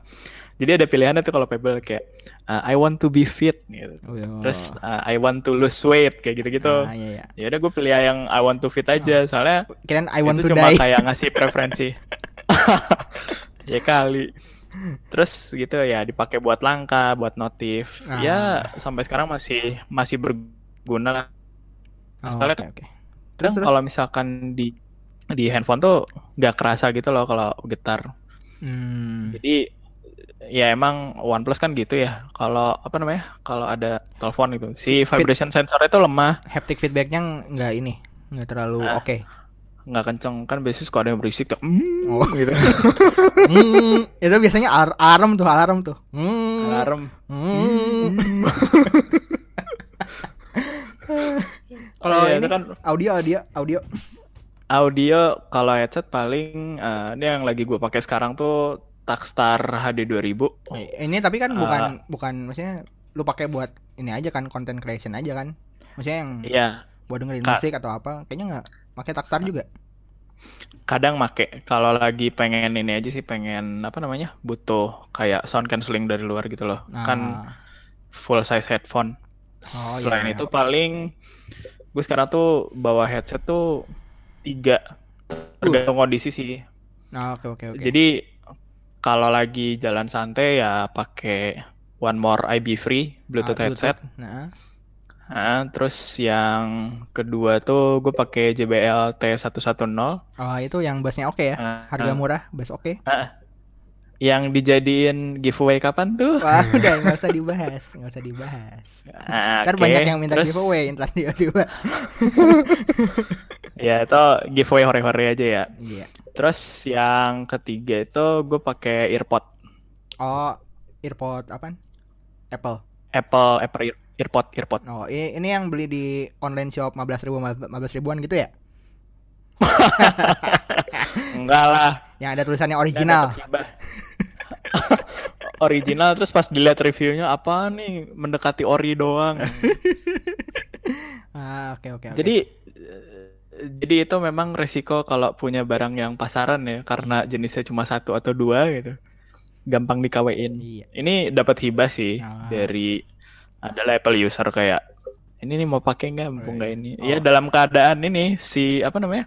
Jadi ada pilihannya tuh kalau Pebble kayak uh, I want to be fit gitu. Oh, iya. Terus uh, I want to lose weight kayak gitu-gitu. ah, iya, iya. Ya udah gue pilih yang I want to fit aja soalnya kirain I want itu to cuma die kayak ngasih preferensi. ya kali. Terus gitu ya dipakai buat langkah, buat notif. Ah. Ya sampai sekarang masih masih berguna lah. Oh, Soalnya oke oke Terus terus kalau misalkan di di handphone tuh nggak kerasa gitu loh kalau getar. hmm, Jadi ya emang OnePlus kan gitu ya. Kalau apa namanya? Kalau ada telepon gitu, si Fit- vibration sensor itu lemah, haptic feedbacknya nggak ini nggak terlalu Ah. oke nggak kenceng kan biasanya suka ada yang berisik tuh. Mm, Oh. gitu. Hmm, itu biasanya ar- alarm tuh alarm tuh Hmm, Alarm. Mm. Kalau Iya, ini kan audio audio audio audio kalau headset paling eh, ini yang lagi gue pakai sekarang tuh Takstar HD 2000. Eh, ini tapi kan Ah. bukan bukan maksudnya lu pakai buat ini aja kan content creation aja kan maksudnya yang Iya, buat dengerin Ka- musik atau apa kayaknya nggak pakai Takstar juga kadang make kalau lagi pengen ini aja sih pengen apa namanya? butuh kayak sound cancelling dari luar gitu loh. nah Kan full size headphone. Oh, Selain iya. itu paling gue sekarang tuh bawa headset tuh tiga. Tergantung kondisi sih. nah oke oke oke. Jadi kalau lagi jalan santai ya pakai One More IB Free Bluetooth Ah, headset. nah. Ah, terus yang kedua tuh gue pakai JBL T110 oh itu yang bassnya oke ya? Ah, harga ah. murah bass oke yang dijadiin giveaway kapan tuh? Wah, udah nggak usah dibahas, nggak usah dibahas. Ah, Ntar oke. banyak yang minta Terus, giveaway, ntar tiba-tiba. Ya itu giveaway hore-hore aja ya. Iya. Terus yang ketiga itu gue pakai earpod Oh, earpod apa? Apple. Apple Apple ear- earpod earpod. Oh, ini ini yang beli di online shop 15 ribu 15 ribuan gitu ya? Enggak lah. Yang ada tulisannya original. Original terus pas dilihat reviewnya apa nih mendekati ori doang. Ah, oke oke oke. Jadi eh, jadi itu memang resiko kalau punya barang yang pasaran ya karena jenisnya cuma satu atau dua gitu. Gampang dikawein. iya. Ini dapat hibah sih Ah. dari adalah Apple user kayak ini nih mau pakai nggak mumpung nggak ini. Oh. Ya dalam keadaan ini si apa namanya?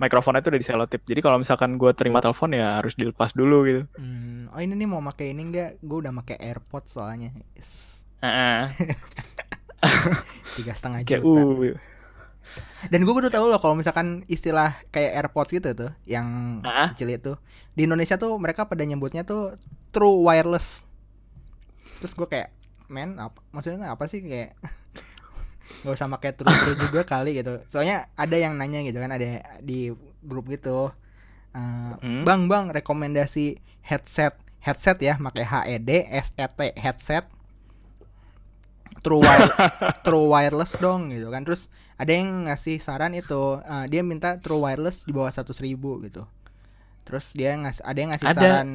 Mikrofonnya itu udah diselotip. Jadi kalau misalkan gue terima telepon ya harus dilepas dulu gitu. Hmm, oh ini nih mau pakai ini enggak? Gue udah pakai AirPods soalnya. Yes. Tiga setengah juta. uh. Dan gue baru tahu loh kalau misalkan istilah kayak AirPods gitu tuh, yang kecil itu di Indonesia tuh mereka pada nyebutnya tuh true wireless. Terus gue kayak, men apa? Maksudnya apa sih kayak nggak usah pakai true true juga kali gitu. Soalnya ada yang nanya gitu kan, ada di grup gitu. Eh, Hmm? Bang bang rekomendasi headset headset ya, pakai HED SET headset true wire true wireless dong gitu kan terus ada yang ngasih saran itu eh, dia minta true wireless di bawah seratus ribu gitu terus dia ngas ada yang ngasih Ada. saran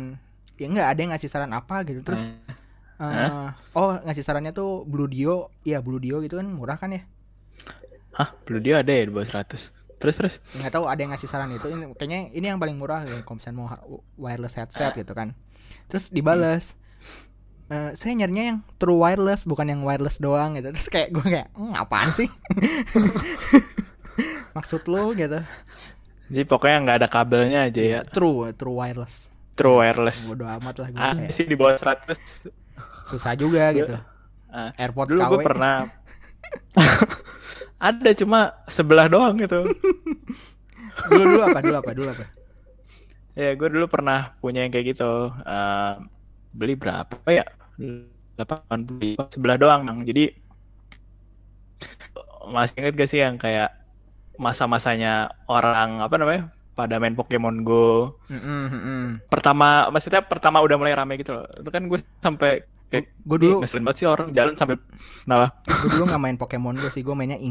ya enggak ada yang ngasih saran apa gitu terus Hmm. Eh, oh ngasih sarannya tuh Blue Dio. Iya Blue Dio gitu kan murah kan ya? Hah, Blue Dio ada ya di bawah 100. Terus terus. Ya, nggak tahu ada yang ngasih saran itu. Ini kayaknya ini yang paling murah kayak kalau misalnya mau wireless headset gitu kan. Terus dibales. "Eh, saya nyarinya yang true wireless bukan yang wireless doang gitu. Terus kayak gue kayak "Hmm, apaan sih? Maksud lu gitu. Jadi pokoknya nggak ada kabelnya aja ya. true true wireless. True wireless. bodo amat lah gue Ah, sih di bawah 100. Susah juga gitu. Ah, AirPods Dulu gue pernah. Ada cuma sebelah doang gitu. dulu dulu apa? Dulu apa? Dulu apa? Ya, gue dulu pernah punya yang kayak gitu. Eh, beli berapa ya? 80 sebelah doang bang jadi masih inget gak sih yang kayak masa-masanya orang apa namanya pada main Pokemon Go Mm, mm, mm, mm. pertama maksudnya pertama udah mulai rame gitu loh itu kan gue sampai kayak Gue "Ih, dulu ngeselin banget sih orang jalan sambil kenapa gue dulu nggak main Pokemon gue sih gue mainnya.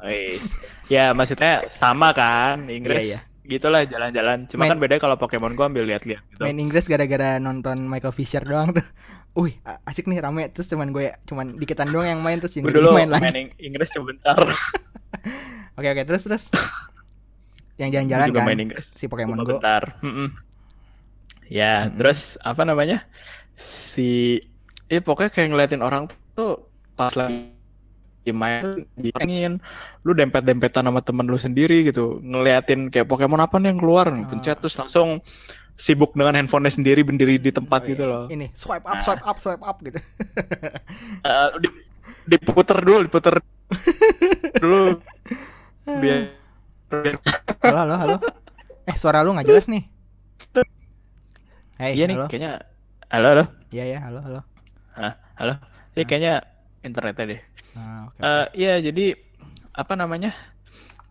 Wis. ya maksudnya sama kan Inggris Iya, gitulah jalan-jalan cuma Main- kan beda kalau Pokemon Go ambil lihat-lihat gitu main Inggris gara-gara nonton Michael Fisher doang tuh Wih, asik nih rame terus cuman gue cuman dikitan doang yang main terus dulu main main, lagi. Ing- Inggris sebentar Oke oke terus terus. Yang jalan-jalan kan main Inggris si Pokemon Go. bentar Mm-mm. ya Mm-mm. terus apa namanya si eh pokoknya kayak ngeliatin orang tuh pas lagi main tuh diangin lu dempet-dempetan sama temen lu sendiri gitu ngeliatin kayak Pokemon apa nih yang keluar Ah. pencet terus langsung sibuk dengan handphonenya sendiri berdiri di tempat Oh, gitu iya. loh Ini swipe up, Ah. swipe up, swipe up gitu. Di- diputer dulu diputer dulu biar Halo, halo, halo. Eh, suara lu nggak jelas nih. Hey, iya nih halo. kayaknya halo halo Iya ya, halo, halo. Ah, halo ini kayaknya internetnya deh Nah, oke. Eh iya jadi apa namanya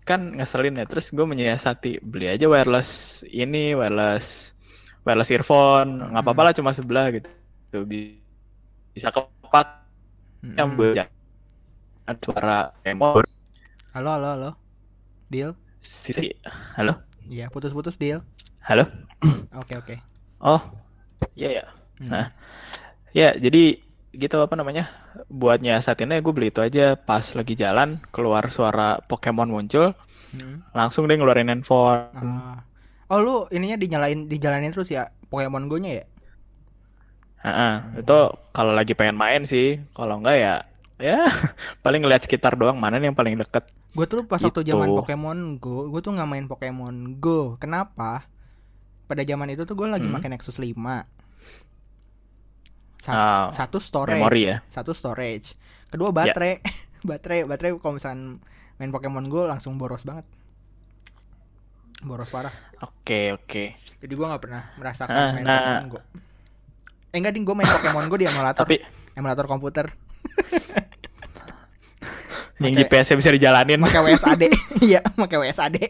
kan ngeselin ya terus gue menyiasati beli aja wireless ini wireless wireless earphone nggak apa-apa lah cuma sebelah gitu Tuh, bi- bisa kepak Mm-mm. yang gue suara emo Halo, halo, halo. Deal? Sisi halo Iya, putus-putus deal. halo Oke, oke. oh iya ya Hmm. Nah. ya jadi gitu apa namanya buat nyiasatinnya gue beli itu aja pas lagi jalan keluar suara Pokemon muncul Hmm. langsung deh ngeluarin handphone Ah. Oh, lu ininya dinyalain dijalanin terus ya Pokemon Go-nya ya? Heeh, itu kalau lagi pengen main sih, kalau enggak ya ya paling ngeliat sekitar doang mana nih yang paling deket. Gue tuh pas waktu Gitu. zaman Pokemon Go, gue tuh nggak main Pokemon Go. Kenapa? Pada zaman itu tuh gue lagi Hmm. pakai Nexus 5. Sa- Ah, satu storage, memori ya. satu storage. Kedua baterai, baterai, baterai kalau misalnya main Pokemon Go langsung boros banget. Boros parah. Oke oke. Jadi gue nggak pernah merasakan Ah, main nah. Pokemon Go. Eh enggak ding, gue main Pokemon Go di emulator, Tapi emulator komputer. yang Pakai- GPS-nya bisa dijalanin. Pakai WSAD. Iya, pakai WSAD.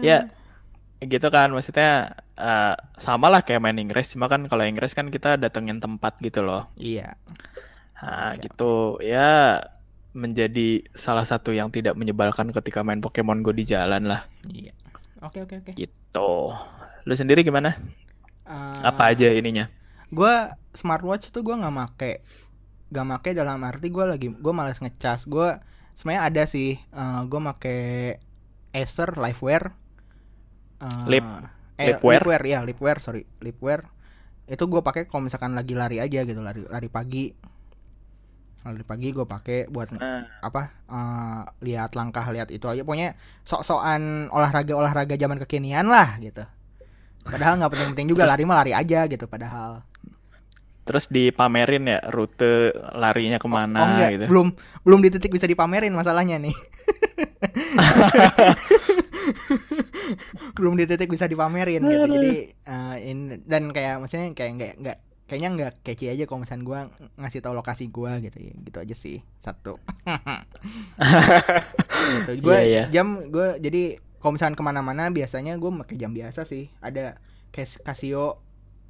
ya gitu kan maksudnya eh, sama lah kayak main Inggris cuma kan kalau Inggris kan kita datengin tempat gitu loh. Iya. Nah, Oke, gitu ya menjadi salah satu yang tidak menyebalkan ketika main Pokemon Go di jalan lah Iya. Oke oke oke. gitu. Lu sendiri gimana? Eh, Apa aja ininya? Gue smartwatch tuh gue nggak make, nggak make dalam arti gue lagi gue malas ngecas. Gue sebenarnya ada sih. gue make Acer Livewear. Eh, Lip- eh, Lipwear? Lipwear ya Lipwear sorry Lipwear. Itu gue pakai kalau misalkan lagi lari aja gitu lari lari pagi. Lari pagi gue pakai buat Nah, apa eh, lihat langkah lihat itu aja pokoknya sok-sokan olahraga olahraga zaman kekinian lah gitu padahal nggak penting-penting juga lari mah lari aja gitu padahal Terus dipamerin ya rute larinya ke mana oh enggak. gitu. belum belum di titik bisa dipamerin masalahnya nih. Belum di titik bisa dipamerin gitu. Jadi eh, in- dan kayak maksudnya kayak nggak nggak kayaknya nggak kece aja kalau misalnya gua ngasih tahu lokasi gua gitu ya. Gitu aja sih satu. Gitu. gue Iya, iya. jam gue jadi kalau misalnya ke mana-mana biasanya gue pakai jam biasa sih. Ada Cas- Casio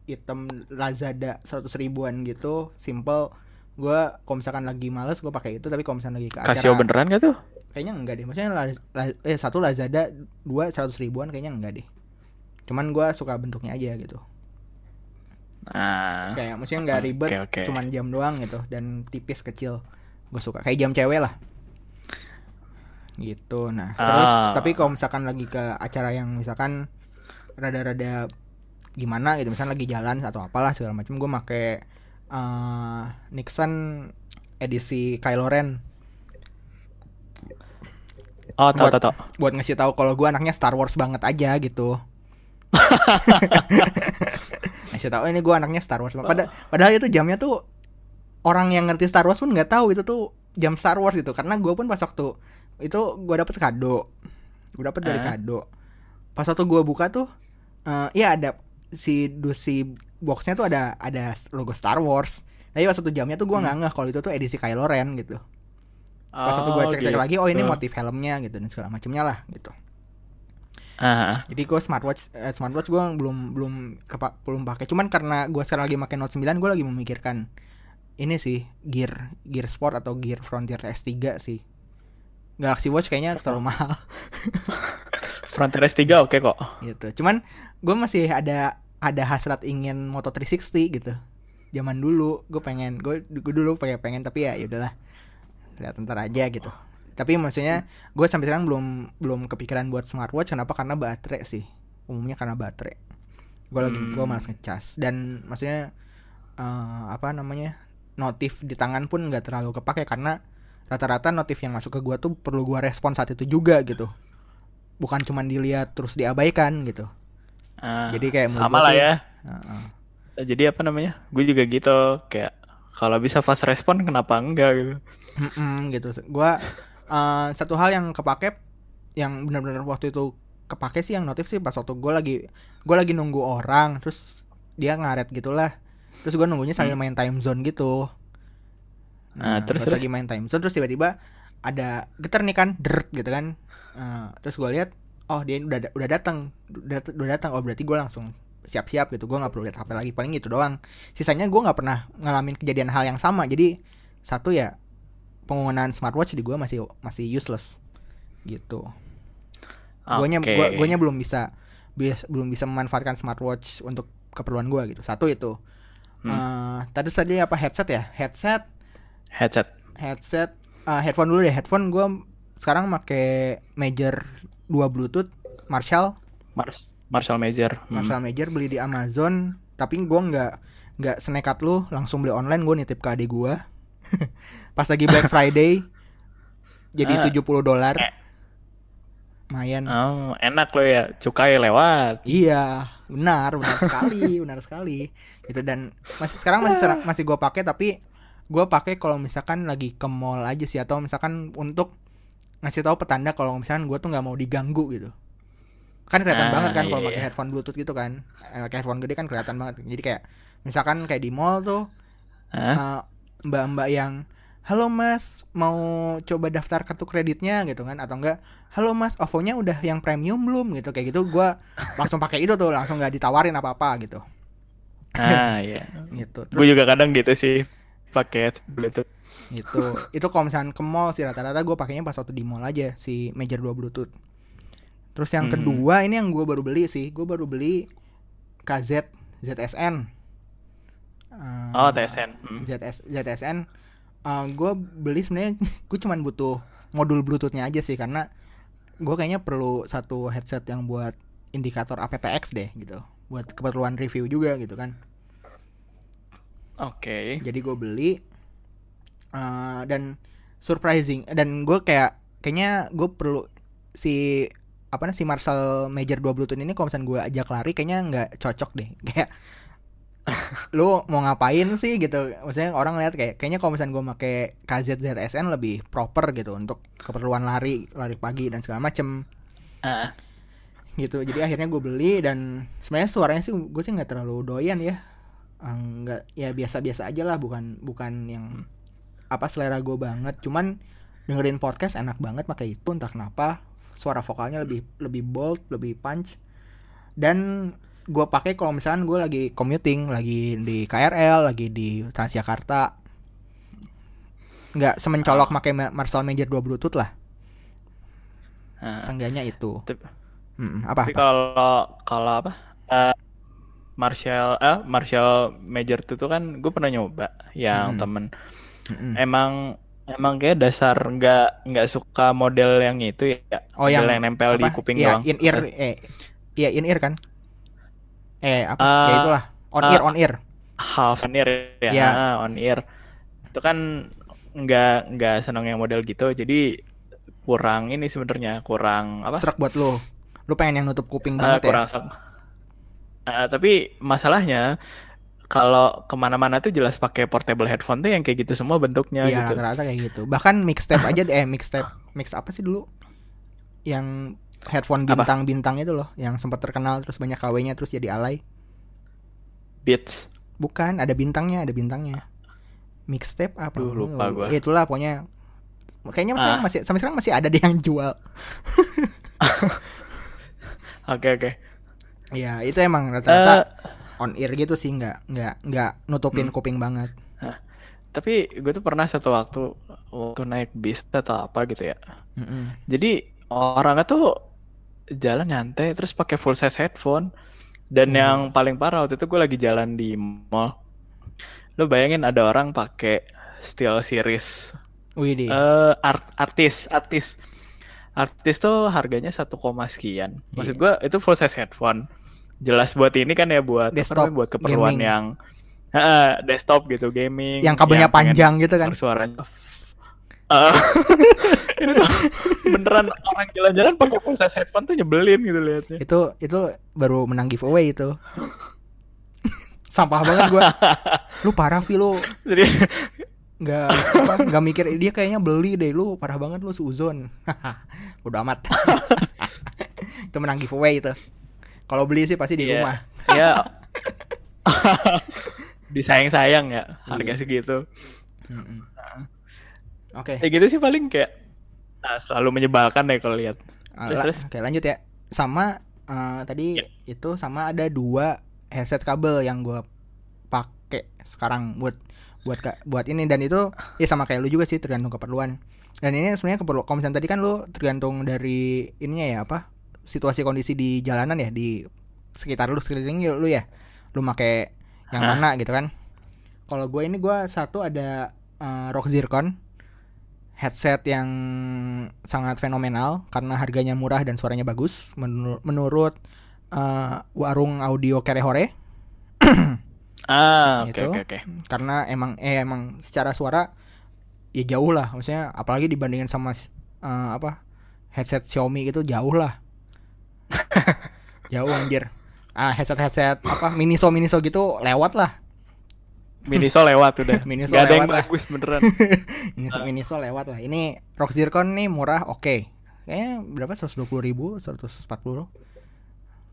item Lazada 100 ribuan gitu simple. Gue kalau misalkan lagi males gue pakai itu tapi kalau misalnya lagi ke acara Casio beneran gak tuh? kayaknya enggak deh maksudnya la- la- eh satu Lazada dua 100 ribuan kayaknya enggak deh. Cuman gue suka bentuknya aja gitu. Nah, kayak maksudnya nggak ribet Oke, oke. cuman jam doang gitu dan tipis kecil. Gue suka kayak jam cewek lah. Gitu nah. Terus Ah. tapi kalau misalkan lagi ke acara yang misalkan rada-rada gimana gitu misalnya lagi jalan atau apalah segala macam gue make eh, Nixon edisi Kylo Ren oh tau buat- tau tau. buat ngasih tahu kalau gue anaknya Star Wars banget aja gitu ngasih tahu ini gue anaknya Star Wars. Pada, padahal itu jamnya tuh orang yang ngerti Star Wars pun nggak tahu itu tuh jam Star Wars gitu karena gue pun pas waktu itu gue dapet kado gue dapet dari Ah. kado pas waktu gue buka tuh eh ya ada si dusi boxnya tuh ada ada logo Star Wars. Tapi pas satu jamnya tuh gue nggak ngeh kalau itu tuh edisi Kylo Ren gitu. Pas satu gue Oh, cek-cek gitu. lagi, oh ini motif helmnya gitu dan segala macamnya lah gitu. Ah, Jadi gue smartwatch eh, smartwatch gue belum belum kepa, belum pakai. Cuman karena gue sekarang lagi pakai Note 9, gue lagi memikirkan ini sih Gear Gear Sport atau Gear Frontier S3 sih. Galaxy Watch kayaknya terlalu mahal Frontier S3 oke kok. gitu. Cuman gue masih ada ada hasrat ingin Moto 360 gitu. Zaman dulu gue pengen gue gue dulu pengen pengen tapi ya yaudahlah lihat ntar aja gitu. Tapi maksudnya gue sampai sekarang belum belum kepikiran buat smartwatch kenapa karena baterai sih. Umumnya karena baterai. Gue lagi Hmm. gue malas ngecas dan maksudnya eh, apa namanya notif di tangan pun nggak terlalu kepake karena rata-rata notif yang masuk ke gue tuh perlu gue respon saat itu juga gitu. Bukan cuman dilihat terus diabaikan gitu. Ah, Jadi kayak sama lah sih- ya. Heeh. Jadi apa namanya? Gue juga gitu kayak kalau bisa fast respon kenapa enggak gitu. Mm-mm, gitu. Gua eh, satu hal yang kepake yang benar-benar waktu itu kepake sih yang notif sih pas waktu gue lagi gue lagi nunggu orang terus dia ngaret gitulah terus gue nunggunya sambil main time zone gitu Ah, nah, terus, terus? lagi main time zone terus tiba-tiba ada getar nih kan deret gitu kan Eh, terus gue lihat oh dia udah udah datang udah udah datang oh berarti gue langsung siap-siap gitu. Gue nggak perlu lihat HP lagi. Paling itu doang. Sisanya gue nggak pernah ngalamin kejadian hal yang sama. Jadi satu ya penggunaan smartwatch di gue masih masih useless. Gitu. Guanya gua guanya belum bisa bis- belum bisa memanfaatkan smartwatch untuk keperluan gua gitu. Satu itu. Hmm. Eh, tadi tadi apa headset ya? Headset. Headset. headset. Eh, headphone dulu deh. Headphone gua sekarang pakai Major 2 Bluetooth Marshall Mars Marshall Major. Hmm. Marshall Major beli di Amazon tapi gua nggak nggak senekat lu langsung beli online gua nitip ke adik gua pas lagi Black Friday jadi Ah. 70 dolar Eh. lumayan Oh, enak lo ya. Cukai lewat. Iya, benar, benar sekali, benar sekali. Gitu dan masih sekarang masih masih gue pakai tapi gue pakai kalau misalkan lagi ke mall aja sih atau misalkan untuk ngasih tahu petanda kalau misalkan gue tuh nggak mau diganggu gitu. Kan kelihatan Ah, banget kan kalau iya, pakai iya. headphone bluetooth gitu kan. Eh, pakai headphone gede kan kelihatan banget. Jadi kayak misalkan kayak di mall tuh Hah? eh, mbak-mbak yang halo mas mau coba daftar kartu kreditnya gitu kan atau enggak halo mas OVO-nya udah yang premium belum gitu kayak gitu gua langsung pakai itu tuh langsung nggak ditawarin apa-apa gitu Ah, iya. gitu Gue juga kadang gitu sih pakai Bluetooth. Gitu itu kalau misalkan ke mall sih rata-rata gue pakainya pas waktu di mall aja si Major 2 Bluetooth terus yang Hmm. kedua ini yang gue baru beli sih gue baru beli KZ ZSN Eh, Oh, TSN. Hmm. ZS, ZSN gue beli sebenarnya gue cuman butuh modul bluetoothnya aja sih karena gue kayaknya perlu satu headset yang buat indikator aptX deh gitu buat keperluan review juga gitu kan Oke. jadi gue beli eh, dan surprising. Dan gue kayak kayaknya gue perlu si apa nih si Marshall Major 2 Bluetooth ini kalau misalnya gue ajak lari kayaknya nggak cocok deh. Kayak lu mau ngapain sih? gitu. Maksudnya orang lihat kayak kayaknya kalau misalnya gue pakai KZZSN lebih proper gitu untuk keperluan lari lari pagi dan segala macem. Ah, gitu. Jadi akhirnya gue beli dan sebenarnya suaranya sih gue sih nggak terlalu doyan ya. Nggak ya biasa-biasa aja lah bukan bukan yang apa selera gue banget. Cuman dengerin podcast enak banget pakai itu entah kenapa suara vokalnya lebih lebih bold lebih punch. Dan gue pakai kalau misalkan gue lagi commuting lagi di KRL lagi di Transjakarta. Nggak semencolok pakai Ma- Marshall Major 2 Bluetooth lah. Ah. seenggaknya itu. Tapi- Mm, apa, Tapi kalau kalau apa? Eh, Marshall eh Marshall Major itu tuh kan gue pernah nyoba yang Mm-mm. temen Mm-mm. emang emang kayak dasar nggak nggak suka model yang itu ya? Oh, yang model yang nempel di apa? kuping Iya, doang. in ear eh iya in ear kan? Eh apa? Ah, ya itulah. On ah, ear on ear. half on ear ya. Iya. ah, on ear. Itu kan nggak nggak seneng yang model gitu jadi kurang ini sebenarnya kurang apa? Serak buat lo lu pengen yang nutup kuping Ah, banget ya? kurang sem- Ah, tapi masalahnya kalau ke mana-mana tuh jelas pakai portable headphone tuh yang kayak gitu semua bentuknya iya gitu. rata-rata kayak gitu bahkan mixtape aja deh, eh mixtape mix apa sih dulu yang headphone bintang-bintang itu loh yang sempat terkenal terus banyak KW-nya terus jadi alay Beats. Bukan, ada bintangnya, ada bintangnya. Mixtape apa? Duh, lupa gua. Ya, itulah pokoknya. Kayaknya Ah. masih sampai sekarang masih ada deh yang jual. Oke oke. Ya, itu emang rata-rata Eh, on ear gitu sih, nggak nggak nggak nutupin Hmm. kuping banget. tapi gue tuh pernah satu waktu waktu naik bis atau apa gitu ya. Mm-mm. Jadi orangnya tuh jalan nyantai terus pakai full size headphone. Dan Hmm. yang paling parah waktu itu gue lagi jalan di mall. Lo bayangin ada orang pakai Steel Series eh art artis artis artis tuh harganya 1, koma sekian. Maksud Iya. gua itu full size headphone. Jelas buat ini kan ya buat apa Desktop, namanya, buat keperluan gaming. yang Heeh, desktop gitu gaming. yang kabelnya pengen panjang gitu kan. suaranya. Eh, ini tuh beneran orang jalan-jalan pakai size headphone tuh nyebelin gitu liatnya. Itu itu baru menang giveaway itu. Sampah banget gua. Lu parah Vi lu Jadi nggak apa, nggak mikir dia kayaknya beli deh lu parah banget lu suzon. Udah amat. itu menang giveaway itu. Kalau beli sih pasti di Iya. rumah. ya disayang-sayang ya harga Iya. segitu. Mm-mm. Oke. Ya gitu sih paling kayak ah, selalu menyebalkan deh kalau lihat. Ah, Terus, terus? Oke lanjut ya. Sama eh, tadi Ya. itu sama ada dua headset kabel yang gua pakai sekarang buat buat buat ini dan itu ya sama kayak lu juga sih tergantung keperluan. Dan ini sebenarnya keperlu kalau misalnya tadi kan lu tergantung dari ininya ya apa situasi kondisi di jalanan ya di sekitar lu sekeliling lu ya. Lu make yang Hah? mana gitu kan. Kalau gue ini gua satu ada eh, Rock Zircon headset yang sangat fenomenal karena harganya murah dan suaranya bagus menur- menurut eh, warung audio Kerehore Ah, oke Gitu. oke oke. karena emang eh emang secara suara ya jauh lah maksudnya apalagi dibandingin sama eh, apa headset Xiaomi gitu jauh lah jauh anjir. Ah headset headset apa miniso miniso gitu lewat lah. Miniso lewat udah. Miniso Gak ada yang lewat lah. bagus beneran. Miniso, Miniso lewat lah. Ini Rock Zircon nih murah oke. Kayaknya berapa? 120 ribu 140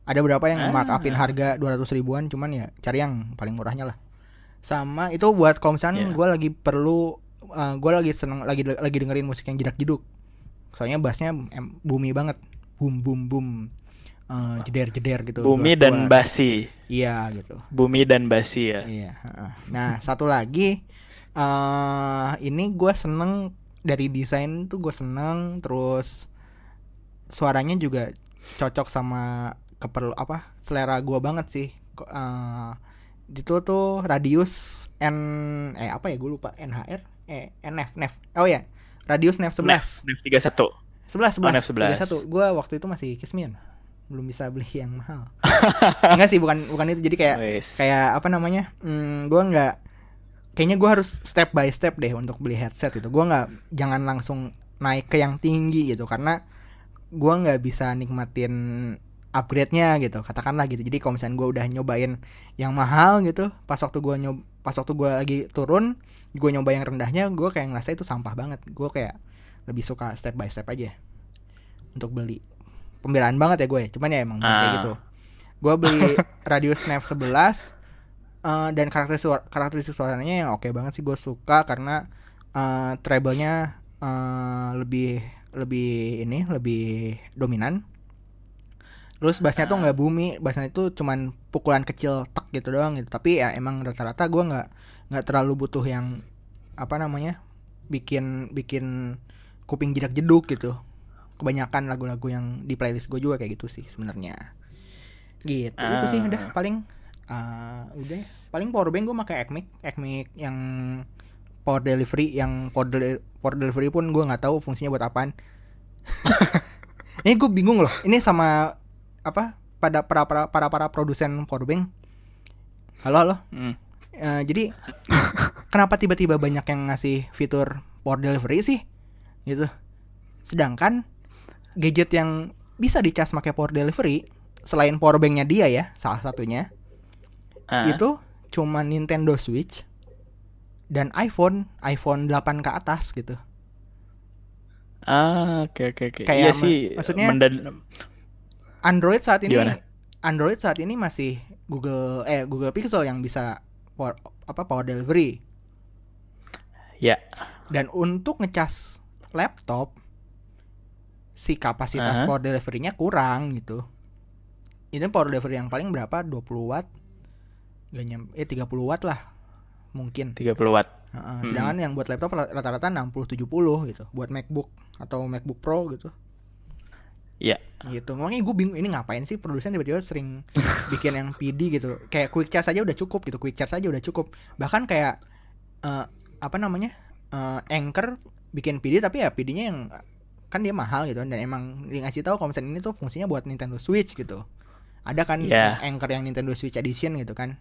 ada berapa yang Ah. markupin harga 200 ribuan? Cuman ya cari yang paling murahnya lah. Sama itu buat kalau misalnya Iya. gue lagi perlu gue lagi seneng lagi lagi dengerin musik yang jedak jeduk soalnya bassnya em, bumi banget. Boom boom boom Eh, jeder jeder gitu Bumi dan basi. iya gitu Bumi dan basi ya. Iya. Nah satu lagi, eh ini gue seneng dari desain tuh gue seneng, terus suaranya juga cocok sama keperlu apa selera gue banget sih. Eh itu tuh radius N eh apa ya gue lupa NHR eh NF NF oh ya radius NF 11 Nef 31. 11 Oh, 11 NF 11. 31 gue waktu itu masih kismin belum bisa beli yang mahal. Enggak sih bukan bukan itu. Jadi kayak Wes. kayak apa namanya hmm, gue nggak kayaknya gue harus step by step deh untuk beli headset itu gue nggak jangan langsung naik ke yang tinggi gitu. Karena gue nggak bisa nikmatin upgrade-nya gitu katakanlah gitu. Jadi kalau misalnya gue udah nyobain yang mahal gitu pas waktu gue nyob pas waktu gue lagi turun gue nyoba yang rendahnya gue kayak ngerasa itu sampah banget. Gue kayak lebih suka step by step aja untuk beli pembelaan banget ya gue cuman ya emang kayak Ah. gitu. Gue beli radius snap 11 eh, dan karakteristik suara- karakteristik suaranya yang oke banget sih gue suka karena eh, treble-nya eh, lebih lebih ini lebih dominan. Terus bassnya tuh nggak bumi bassnya itu cuman pukulan kecil tek gitu doang gitu. Tapi ya emang rata-rata gue nggak nggak terlalu butuh yang apa namanya bikin bikin kuping jedak jeduk gitu kebanyakan lagu-lagu yang di playlist gue juga kayak gitu sih sebenarnya gitu itu sih Ah. udah paling eh, udah ya. paling power bank gue pakai Ecmic Ecmic yang power delivery yang power, deli- power delivery pun gue nggak tahu fungsinya buat apaan ini gue bingung loh ini sama apa pada para para para para produsen power bank halo halo Hmm. Eh, jadi kenapa tiba-tiba banyak yang ngasih fitur power delivery sih gitu sedangkan gadget yang bisa dicas pakai power delivery selain power banknya dia ya salah satunya Ah. itu cuma Nintendo Switch dan iPhone iPhone 8 ke atas gitu Ah, oke oke oke. Kayak Iya ma- sih. maksudnya- mendan- Android saat ini Gimana? Android saat ini masih Google eh Google Pixel yang bisa power, apa power delivery. Ya. Dan untuk ngecas laptop si kapasitas Aha. power delivery-nya kurang gitu. Ini power delivery yang paling berapa? 20 watt. Gak nyampe eh 30 watt lah mungkin. 30 watt. Heeh, sedangkan yang buat laptop rata-rata 60 70 gitu. Buat MacBook atau MacBook Pro gitu. Iya. Gitu. Makanya gue bingung ini ngapain sih produsen tiba-tiba sering bikin yang PD gitu. Kayak quick charge aja udah cukup gitu. Quick charge aja udah cukup. Bahkan kayak eh, apa namanya? eh, Anchor bikin PD tapi ya PD-nya yang kan dia mahal gitu dan emang dia ngasih tahu kalau misalnya ini tuh fungsinya buat Nintendo Switch gitu. Ada kan yang Anchor yang Nintendo Switch Edition gitu kan.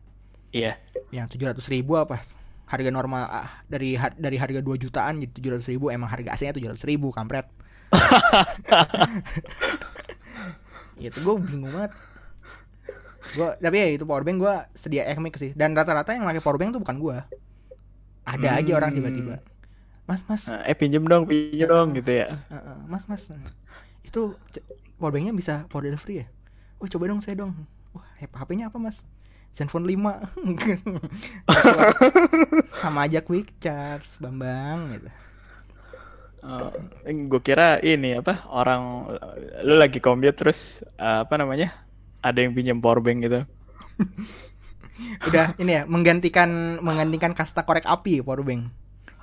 Iya. yang 700 ribu apa harga normal ah, dari har- dari harga 2 jutaan jadi 700 ribu emang harga aslinya 700 ribu kampret itu gue bingung banget gue tapi ya itu powerbank gue sedia ekmik sih dan rata-rata yang pakai powerbank tuh bukan gue ada aja orang Hmm. tiba-tiba mas mas. Nah, eh pinjem dong, pinjem dong gitu ya. eh, eh, mas mas. Itu powerbanknya bisa power delivery ya? Oh coba dong saya dong. Wah HP-nya apa mas? Zenfone 5 sama aja quick charge Bambang gitu. Oh, gue kira ini apa orang lu lagi commute terus eh, apa namanya ada yang pinjam powerbank gitu. udah ini ya menggantikan menggantikan kasta korek api powerbank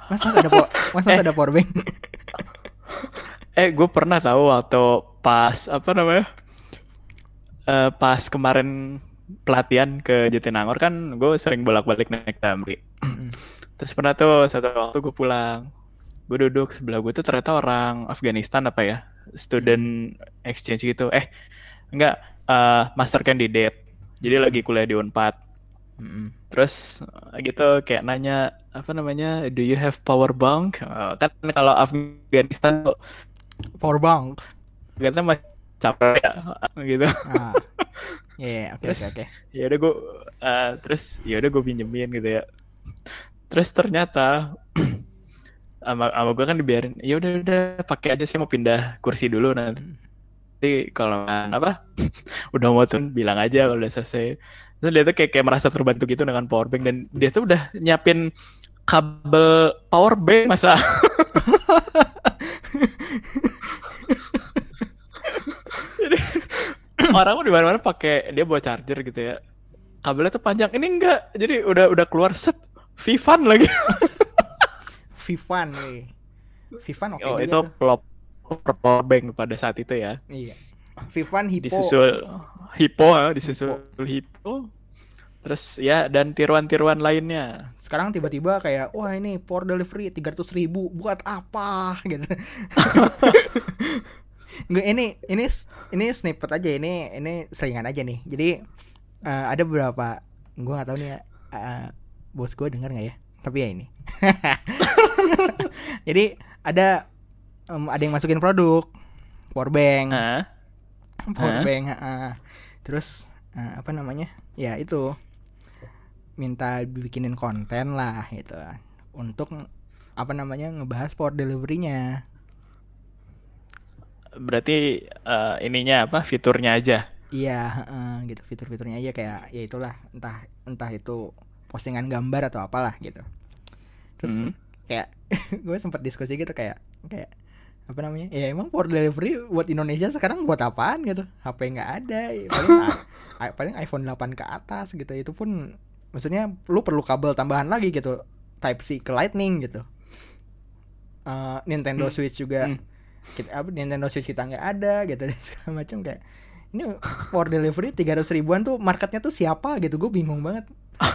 mas mas ada po mas mas ada powerbank Eh gue pernah tahu waktu pas apa namanya eh, pas kemarin pelatihan ke Jatinangor kan gue sering bolak-balik naik Damri. Terus pernah tuh satu waktu gue pulang, gue duduk sebelah gue tuh ternyata orang Afghanistan apa ya, student exchange gitu. Eh, enggak, eh, master candidate. Jadi lagi kuliah di Unpad. Terus gitu kayak nanya apa namanya, do you have power bank? Eh, kan kalau Afghanistan tuh powerbank katanya masih capek ya, gitu. ah. Ya ya, oke oke oke. ya udah gue terus ya udah gue pinjemin gitu ya. Terus ternyata sama sama gue kan dibiarin ya udah udah pakai aja sih mau pindah kursi dulu nanti kalau apa udah mau tuh bilang aja kalau udah selesai terus dia tuh kayak kayak merasa terbantu gitu dengan power bank dan dia tuh udah nyiapin kabel power bank masa? Jadi, orang di mana-mana pakai dia bawa charger gitu ya. Kabelnya tuh panjang. Ini enggak. Jadi udah udah keluar set Vivan lagi. Vivan nih Vivan oke oh juga itu plop power bank pada saat itu ya. Iya Vivan Hippo. Disusul Hippo disusul Hippo. Terus ya dan tiruan-tiruan lainnya. Sekarang tiba-tiba kayak wah ini power delivery 300 ribu buat apa? Gitu. Nggak, ini ini ini snippet aja ini ini selingan aja nih. Jadi eh, ada beberapa gue nggak tahu nih eh, bos gue denger nggak ya? Tapi ya ini. Jadi ada em, ada yang masukin produk power bank. Hah? Power bank terus eh, apa namanya? Ya itu. Minta bikinin konten lah gitu. Untuk apa namanya ngebahas power delivery-nya. Berarti eh, ininya apa? Fiturnya aja? Iya heeh, gitu. Fitur-fiturnya aja kayak ya itulah. Entah entah itu postingan gambar atau apalah gitu. Terus Hmm. kayak gue sempat diskusi gitu kayak kayak apa namanya? Ya emang power delivery buat Indonesia sekarang buat apaan gitu? HP nggak ada ya paling paling iPhone 8 ke atas gitu. Itu pun maksudnya lu perlu kabel tambahan lagi gitu. Type C ke Lightning gitu. Eh, Nintendo Hmm. Switch juga Hmm. kita apa Nintendo Switch kita nggak ada gitu dan segala macam kayak ini power delivery 300 ribuan tuh marketnya tuh siapa gitu? Gue bingung banget.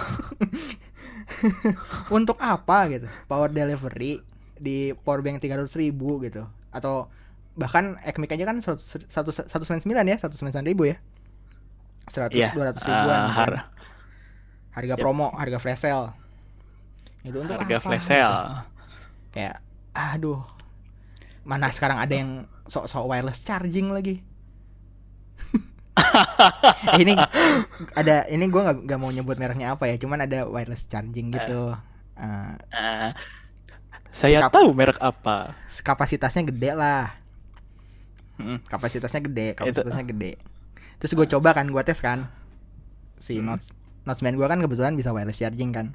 Untuk apa gitu? Power delivery di power bank 300 ribu gitu atau bahkan Ekmik aja kan 100 199 ya 199 ribu ya. 100 Iya, 200 ribuan eh, gitu kan. har- harga Yep. promo harga flash sale. Itu untuk harga apa, flash gitu. sale. Kayak aduh mana sekarang ada yang sok-sok wireless charging lagi? Eh, ini ada ini gue nggak mau nyebut mereknya apa ya cuman ada wireless charging gitu. Eh, Ah, saya Sikap- tahu merek apa. Kapasitasnya gede lah. Mm. kapasitasnya gede kapasitasnya gede. Terus gue coba kan gue tes kan. Si Notes Notes 9 gue kan kebetulan bisa wireless charging kan.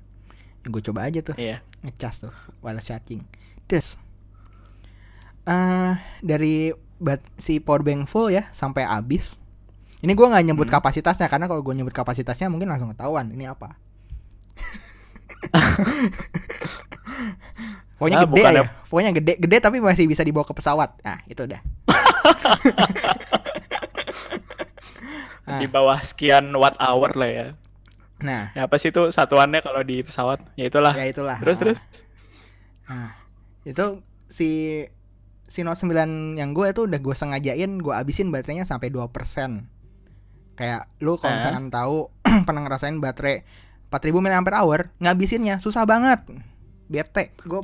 Gue coba aja tuh Iya. ngecas tuh wireless charging. Terus eh dari bat si power bank full ya sampai habis. Ini gue nggak nyebut Hmm. kapasitasnya karena kalau gue nyebut kapasitasnya mungkin langsung ketahuan ini apa pokoknya Ah, gede bukannya- ya pokoknya gede gede tapi masih bisa dibawa ke pesawat nah itu udah Ah. Di bawah sekian watt hour lah ya. nah Ya, apa sih itu satuannya kalau di pesawat? Ya itulah. ya itulah Terus Ah. terus. Nah, itu si si Note 9 yang gue itu udah gue sengajain gue abisin baterainya sampai 2%. Kayak lu kalau Ah. misalkan tahu pernah ngerasain baterai 4000 mAh ngabisinnya susah banget. Bete. Gue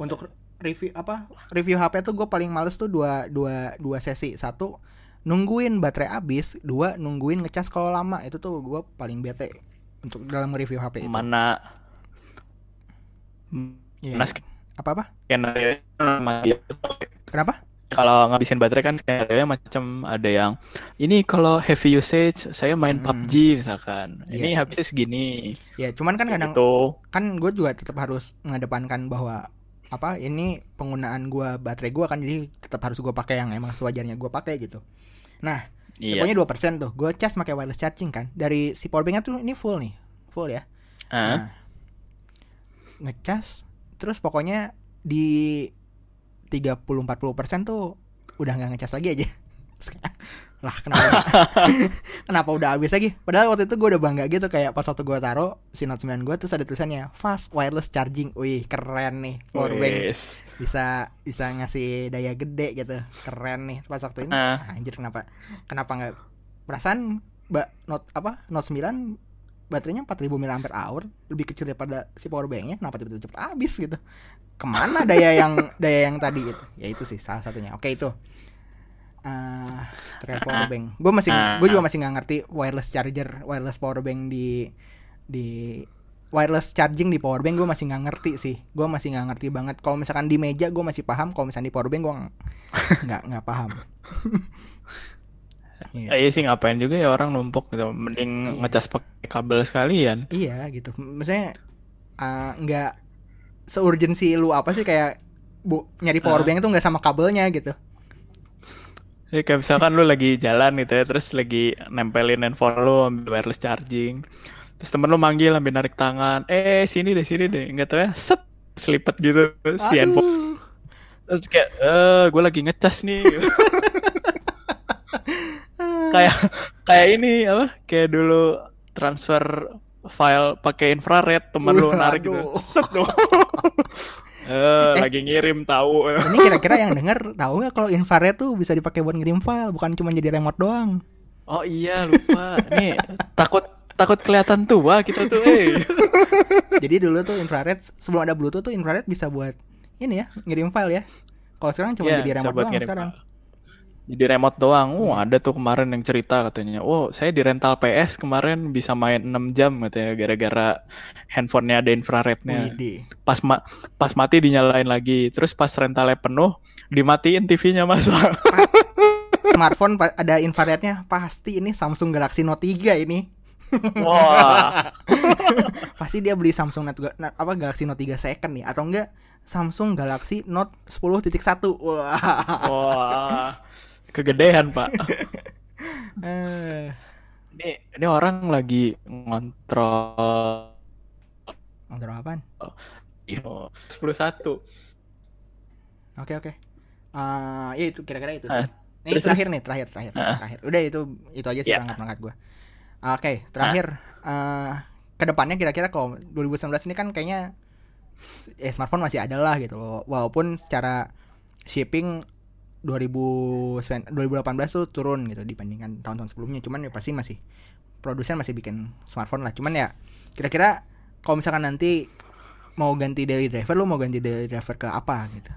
untuk review apa? Review HP tuh gue paling males tuh dua dua dua sesi. Satu nungguin baterai habis, dua nungguin ngecas kalau lama. Itu tuh gue paling bete untuk dalam review HP itu. Mana Iya. mana Apa-apa? skenario sama dia. Kenapa? kalau ngabisin baterai kan skenario macam ada yang ini kalau heavy usage saya main Hmm. PUBG misalkan ini Iya. habisnya segini Ya, cuman kan kadang gitu kan gue juga tetap harus mengedepankan bahwa apa ini penggunaan gua baterai gua kan jadi tetap harus gue pakai yang emang sewajarnya gue pakai gitu. Nah, iya pokoknya 2% tuh. Gue cas pakai wireless charging kan. Dari si powerbanknya tuh ini full nih. Full ya. Ah, Nah, ngecas terus pokoknya di 30 40% tuh udah nggak ngecas lagi aja. Lah kenapa? Kenapa udah habis lagi? Padahal waktu itu gue udah bangga gitu kayak pas waktu gue taro si Note 9 gue terus ada tulisannya fast wireless charging. Wih keren nih powerbank wes. bisa bisa ngasih daya gede gitu. Keren nih pas waktu ini. Ah, anjir kenapa? Kenapa nggak? Perasaan mbak Note apa Note 9 baterainya 4000 mAh lebih kecil daripada si powerbanknya kenapa tiba-tiba cepet habis gitu? Ke mana daya yang daya yang tadi gitu? Ya itu sih salah satunya. Oke itu Ah, terkait powerbank gue masih gue juga masih nggak ngerti wireless charger wireless powerbank di di wireless charging di powerbank gue masih nggak ngerti sih gue masih nggak ngerti banget kalau misalkan di meja gue masih paham kalau misalkan di powerbank gue nggak- nggak paham Iya. Ah, iya sih ngapain juga ya orang numpuk gitu mending Iya. ngecas pakai kabel sekalian Iya gitu. Maksudnya uh, nggak seurgensi lu apa sih kayak bu nyari power Ah. bank itu nggak sama kabelnya gitu. Ya, kayak misalkan lu lagi jalan gitu ya, terus lagi nempelin handphone lu ambil wireless charging. Terus temen lu manggil ambil narik tangan, eh sini deh sini deh, nggak tahu ya, set selipet gitu si handphone. Terus kayak, eh gue lagi ngecas nih. kayak kayak ini apa? Kayak dulu transfer file pakai infrared temen lu narik gitu. Set dong. eh, lagi ngirim tahu. Ini kira-kira yang denger tahu nggak kalau infrared tuh bisa dipakai buat ngirim file, bukan cuma jadi remote doang. Oh iya lupa. Nih takut takut kelihatan tua kita tuh. Eh. Jadi dulu tuh infrared sebelum ada Bluetooth tuh infrared bisa buat ini ya ngirim file ya. Kalau sekarang cuma Iya, jadi remote doang sekarang. file. Jadi remote doang. Oh, ada tuh kemarin yang cerita katanya. Oh, saya di rental PS kemarin bisa main 6 jam katanya gara-gara handphonenya ada infrarednya. Pas ma- pas mati dinyalain lagi. Terus pas rentalnya penuh dimatiin TV-nya masa. Smartphone ada infrarednya pasti ini Samsung Galaxy Note 3 ini. Wah. pasti dia beli Samsung Note apa Galaxy Note 3 second nih atau enggak Samsung Galaxy Note 10.1 wah Wah. Kegedean, Pak. eh Ini ini orang lagi ngontrol ngobrol apaan Iyo, 11. oke oke Eh, ya itu kira-kira itu sih. Ah, Ini terus, terakhir nih terakhir terakhir Ah. terakhir udah itu itu aja sih Ya. berangkat berangkat gue oke terakhir eh ke depannya kira-kira kalau 2019 ini kan kayaknya eh, smartphone masih ada lah gitu walaupun secara shipping 2000 2018 tuh turun gitu dibandingkan tahun-tahun sebelumnya cuman ya pasti masih produsen masih bikin smartphone lah cuman ya kira-kira kalau misalkan nanti mau ganti daily driver lu mau ganti daily driver ke apa gitu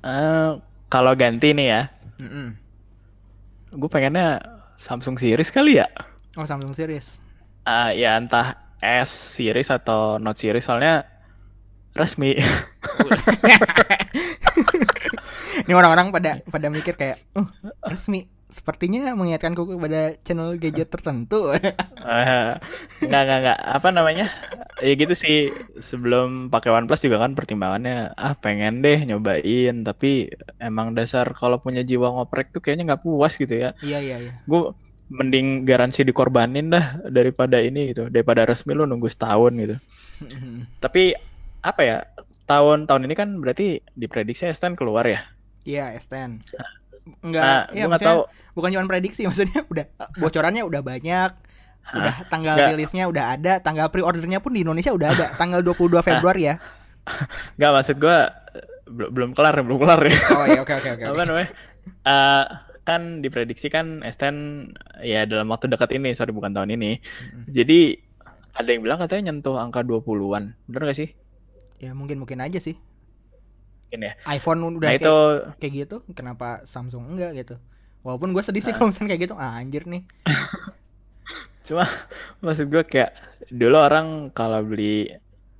Eh, kalau ganti nih ya, Mm-mm. gue pengennya Samsung series kali ya. oh Samsung series Ah, ya entah S series atau Note series soalnya resmi. ini orang-orang pada pada mikir kayak "Uh, resmi. Sepertinya mengingatkanku kepada channel gadget tertentu. Eh, nggak nggak nggak. Apa namanya? Ya gitu sih. Sebelum pakai OnePlus juga kan pertimbangannya ah pengen deh nyobain. Tapi emang dasar kalau punya jiwa ngoprek tuh kayaknya nggak puas gitu ya. Iya iya iya. gue mending garansi dikorbanin dah daripada ini gitu. Daripada resmi lu nunggu setahun gitu. Tapi apa ya? Tahun-tahun ini kan berarti diprediksi S10 keluar ya Iya S10. Enggak, nah ya maksudnya tahu bukan cuma prediksi maksudnya udah bocorannya udah banyak. Udah tanggal Nggak. rilisnya udah ada, tanggal pre-ordernya pun di Indonesia udah ada, tanggal 22 Februari ya. nggak maksud gue belum belum kelar belum kelar ya Oh iya oke oke oke. apa namanya Eh, kan diprediksi kan S10 ya dalam waktu dekat ini sorry bukan tahun ini Mm-mm. jadi ada yang bilang katanya nyentuh angka 20-an bener gak sih Ya mungkin mungkin aja sih. Mungkin ya. iPhone udah nah kayak, itu kayak gitu, kenapa Samsung enggak gitu? Walaupun gue sedih sih Nah. kalau misalnya kayak gitu, ah, anjir nih. cuma maksud gue kayak dulu orang kalau beli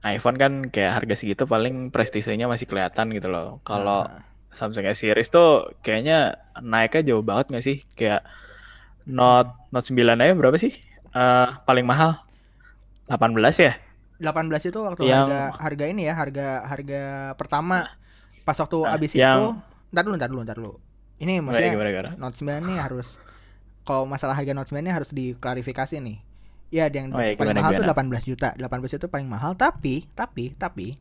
iPhone kan kayak harga segitu paling prestisenya masih kelihatan gitu loh. Kalau Ah, Samsung S series tuh kayaknya naiknya jauh banget nggak sih? Kayak Note Note 9 aja berapa sih? Eh paling mahal. 18 ya? 18 itu waktu Yang- harga harga ini ya, harga harga pertama pas waktu Nah, abis yang- itu ntar dulu ntar dulu ntar dulu. Ini Gimana, maksudnya gimana, gimana? Note 9 nih harus kalau masalah harga Note 9 ini harus diklarifikasi nih. Ya, yang Oh ya, paling gimana, mahal tuh gimana? 18 juta. 18 itu paling mahal, tapi tapi tapi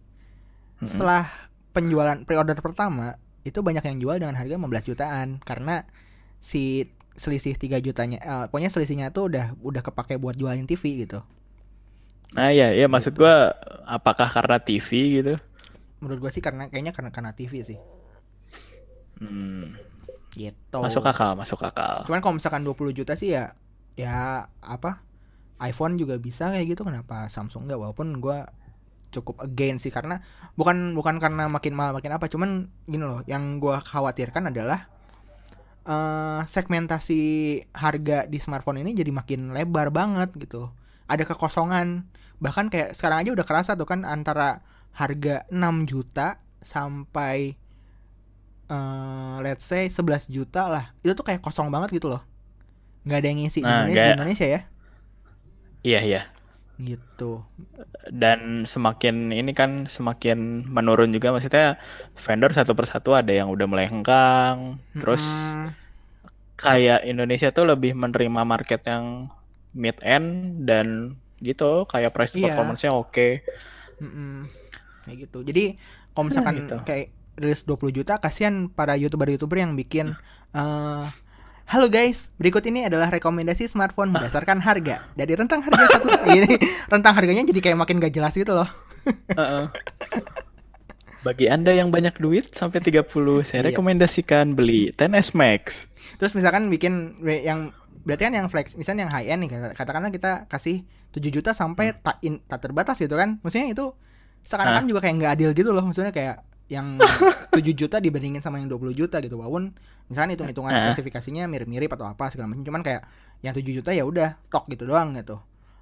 Mm-mm. setelah penjualan pre-order pertama itu banyak yang jual dengan harga 15 jutaan karena si selisih 3 jutanya eh, pokoknya selisihnya tuh udah udah kepake buat jualin TV gitu. Nah ya, ya maksud Gitu. gua apakah karena TV gitu? Menurut gua sih karena kayaknya karena karena TV sih. Hmm, Gitu. masuk akal, masuk akal. Cuman kalau misalkan 20 juta sih ya ya apa? iPhone juga bisa kayak gitu kenapa Samsung enggak walaupun gua cukup again sih karena bukan bukan karena makin mahal makin apa cuman gini loh yang gua khawatirkan adalah eh segmentasi harga di smartphone ini jadi makin lebar banget gitu ada kekosongan bahkan kayak sekarang aja udah kerasa tuh kan antara harga 6 juta sampai eh let's say 11 juta lah itu tuh kayak kosong banget gitu loh nggak ada yang ngisi di Nah, Indonesia, di kayak- Indonesia ya Iya, iya. gitu Dan semakin ini kan semakin menurun juga maksudnya vendor satu persatu ada yang udah mulai hengkang. Terus Mm-mm. kayak Indonesia tuh lebih menerima market yang mid end dan gitu kayak price Iya. performance-nya oke. Mm-mm. Kayak gitu jadi kalau misalkan gitu. kayak rilis 20 juta kasihan para youtuber-youtuber yang bikin eh, Halo guys, berikut ini adalah rekomendasi smartphone berdasarkan harga dari rentang harga satu ini rentang harganya jadi kayak makin gak jelas gitu loh. Heeh. Bagi Anda yang banyak duit sampai 30, saya Iya. rekomendasikan beli 10S Max. Terus misalkan bikin yang berarti kan yang flex, misalnya yang high end nih kata- katakanlah kita kasih 7 juta sampai tak in, tak terbatas gitu kan. Maksudnya itu seakan-akan juga kayak nggak adil gitu loh. Maksudnya kayak yang 7 juta dibandingin sama yang 20 juta gitu. Walaupun misalkan hitung-hitungan spesifikasinya mirip-mirip atau apa segala macam cuman kayak yang 7 juta ya udah tok gitu doang gitu.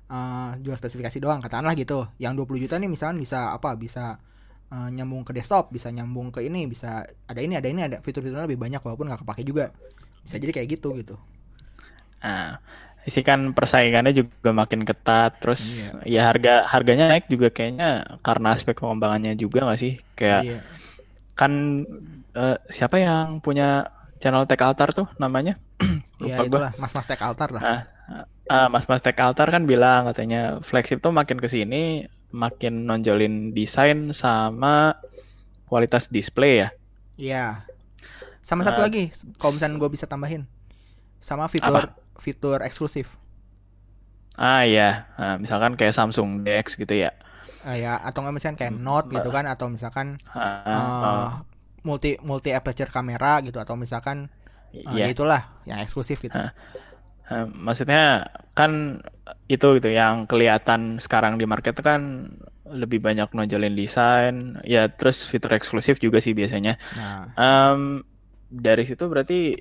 Eh, jual spesifikasi doang katakanlah gitu. Yang 20 juta nih misalkan bisa apa? Bisa eh, nyambung ke desktop, bisa nyambung ke ini, bisa ada ini, ada ini, ada fitur-fiturnya lebih banyak walaupun nggak kepake juga. Bisa jadi kayak gitu gitu. Nah, isi kan persaingannya juga makin ketat. Terus Iya. ya harga harganya naik juga kayaknya karena aspek pengembangannya juga nggak sih? Kayak Iya. kan eh, siapa yang punya channel Tech Altar tuh namanya? Iya Lupa gua. itulah Mas Mas Tech Altar lah. Ah, ah, Mas-mas Tech Altar kan bilang katanya flagship tuh makin ke sini makin nonjolin desain sama kualitas display ya. Iya. Sama satu Eh, lagi, kalau misalnya gue bisa tambahin, sama fitur Apa? Fitur eksklusif. Ah iya, Nah, misalkan kayak Samsung DeX gitu ya. Ah, ya atau nggak misalnya kayak Note gitu kan, atau misalkan Ah, oh, multi multi aperture kamera gitu, atau misalkan eh, iya. ya itulah yang eksklusif gitu. Ah. Eh, maksudnya kan itu gitu yang kelihatan sekarang di market kan lebih banyak nonjolin desain, ya terus fitur eksklusif juga sih biasanya. Nah, Em, dari situ berarti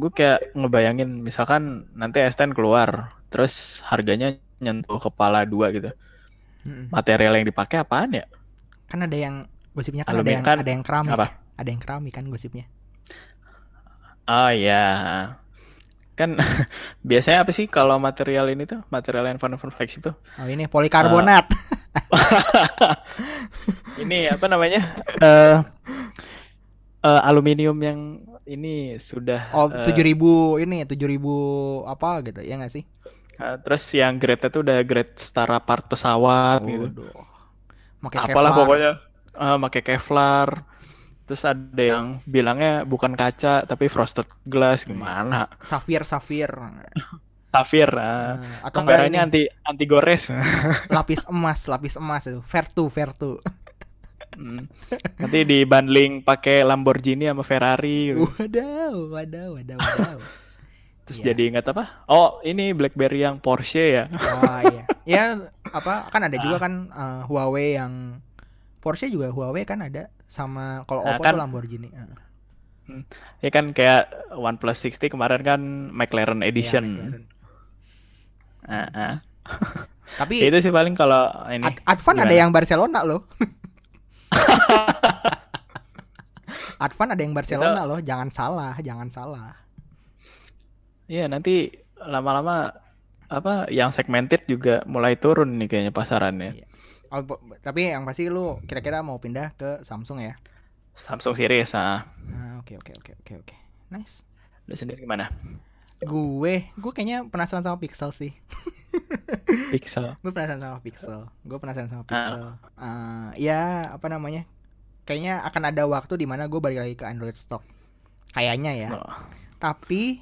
gue kayak ngebayangin misalkan nanti S10 keluar, terus harganya nyentuh kepala dua gitu. mm-mm. Material yang dipakai apaan ya? kan ada yang gosipnya kan ada Aluminium yang kan ada yang keramik, apa? ada yang keramik kan gosipnya. Oh iya. Kan biasanya apa sih kalau material ini tuh, material handphone-handphone flex itu? Oh ini polikarbonat. Ini apa namanya? Eh eh, aluminium yang ini sudah oh eh, tujuh ribu ini tujuh ribu apa gitu ya nggak sih? eh, terus yang grade-nya tuh udah grade setara part pesawat gitu. Waduh. Pakai Apalah Kevlar. pokoknya eh, pakai Kevlar. Terus ada yang bilangnya bukan kaca tapi frosted glass gimana? Safir safir. Safir. Nah, atau enggak ini anti anti gores. lapis emas lapis emas itu Vertu Vertu. Hmm. Nanti dibanding pakai Lamborghini sama Ferrari gitu. Wadaw wadaw wadaw wadaw. Terus Iya. jadi ingat apa? Oh, ini BlackBerry yang Porsche ya. Oh iya. Ya apa kan ada juga kan eh, Huawei yang Porsche juga Huawei kan ada sama kalau Nah, Oppo kan- tuh Lamborghini. Eh, Ya kan kayak OnePlus 60 kemarin kan McLaren iya, Edition. McLaren. Ah, ah. Tapi Ya, itu sih paling kalau ini. Ad- Advan ada yang Barcelona loh. Advan ada yang Barcelona loh, jangan salah, jangan salah. Iya, nanti lama-lama apa yang segmented juga mulai turun nih kayaknya pasarannya. Iya. Oh, tapi yang pasti lu kira-kira mau pindah ke Samsung ya? Samsung Series ah. Nah, oke oke oke oke oke. Nice. Lu sendiri gimana? Gue, gue kayaknya penasaran sama Pixel sih. Pixel. Gue penasaran sama Pixel. Gue penasaran sama Ah. Pixel. Eh, ya, apa namanya? Kayaknya akan ada waktu di mana gue balik lagi ke Android stock. Kayaknya ya. Oh. Tapi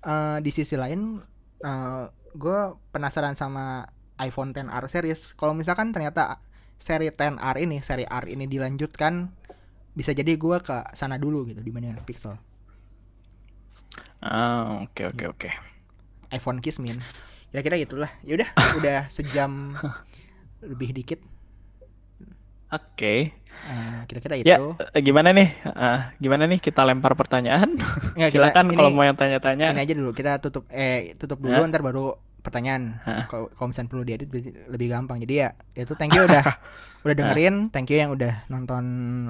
eh, di sisi lain eh, gue penasaran sama iPhone XR series. Kalau misalkan ternyata seri XR ini, seri R ini dilanjutkan, bisa jadi gue ke sana dulu gitu dibandingkan Pixel. Ah, oke oke oke. iPhone Kiss min. Kira-kira gitulah. Ya udah, udah sejam lebih dikit. Oke. Eh, kira-kira Ya, itu. eh, gimana nih? Ah, gimana nih kita lempar pertanyaan? Kita- Silakan ini- kalau mau yang tanya-tanya. Ini aja dulu kita tutup eh tutup dulu Hah? ntar baru pertanyaan. Hah? Kalau misalnya perlu diedit lebih- lebih gampang. Jadi ya itu thank you udah udah dengerin, thank you yang udah nonton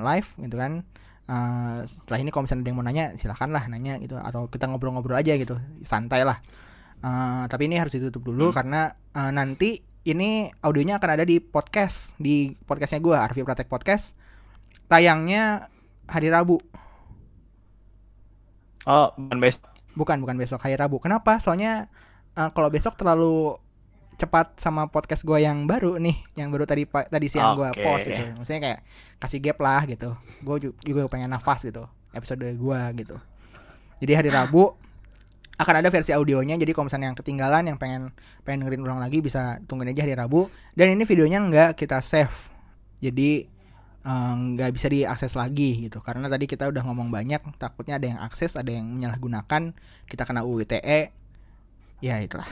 live gitu kan. Eh, setelah ini kalau misalnya ada yang mau nanya silahkan lah nanya gitu atau kita ngobrol-ngobrol aja gitu santai lah. Eh, tapi ini harus ditutup dulu Hmm. karena eh, nanti ini audionya akan ada di podcast di podcastnya gue Arfi Pratek Podcast tayangnya hari Rabu Oh, bukan besok. Bukan, bukan besok hari Rabu. Kenapa? Soalnya eh, kalau besok terlalu cepat sama podcast gue yang baru nih, yang baru tadi tadi siang gue Oke. post gitu. Maksudnya kayak kasih gap lah gitu. Gue juga pengen nafas gitu episode gue gitu. Jadi hari Rabu akan ada versi audionya. Jadi kalau misalnya yang ketinggalan, yang pengen pengen dengerin ulang lagi bisa tungguin aja hari Rabu. Dan ini videonya nggak kita save. Jadi eh, nggak bisa diakses lagi gitu karena tadi kita udah ngomong banyak takutnya ada yang akses ada yang menyalahgunakan kita kena UU ITE ya itulah.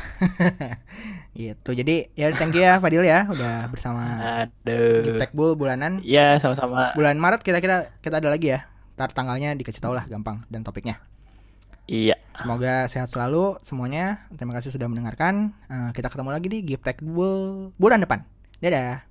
Gitu. Jadi ya thank you ya Fadil ya udah bersama Aduh. Giptek Bull bulanan. Iya, sama-sama. bulan Maret kira-kira kita ada lagi ya. Ntar tanggalnya dikasih tau lah gampang dan topiknya. Iya. semoga sehat selalu semuanya. Terima kasih sudah mendengarkan. Eh, kita ketemu lagi di Giptek Bull bulan depan. Dadah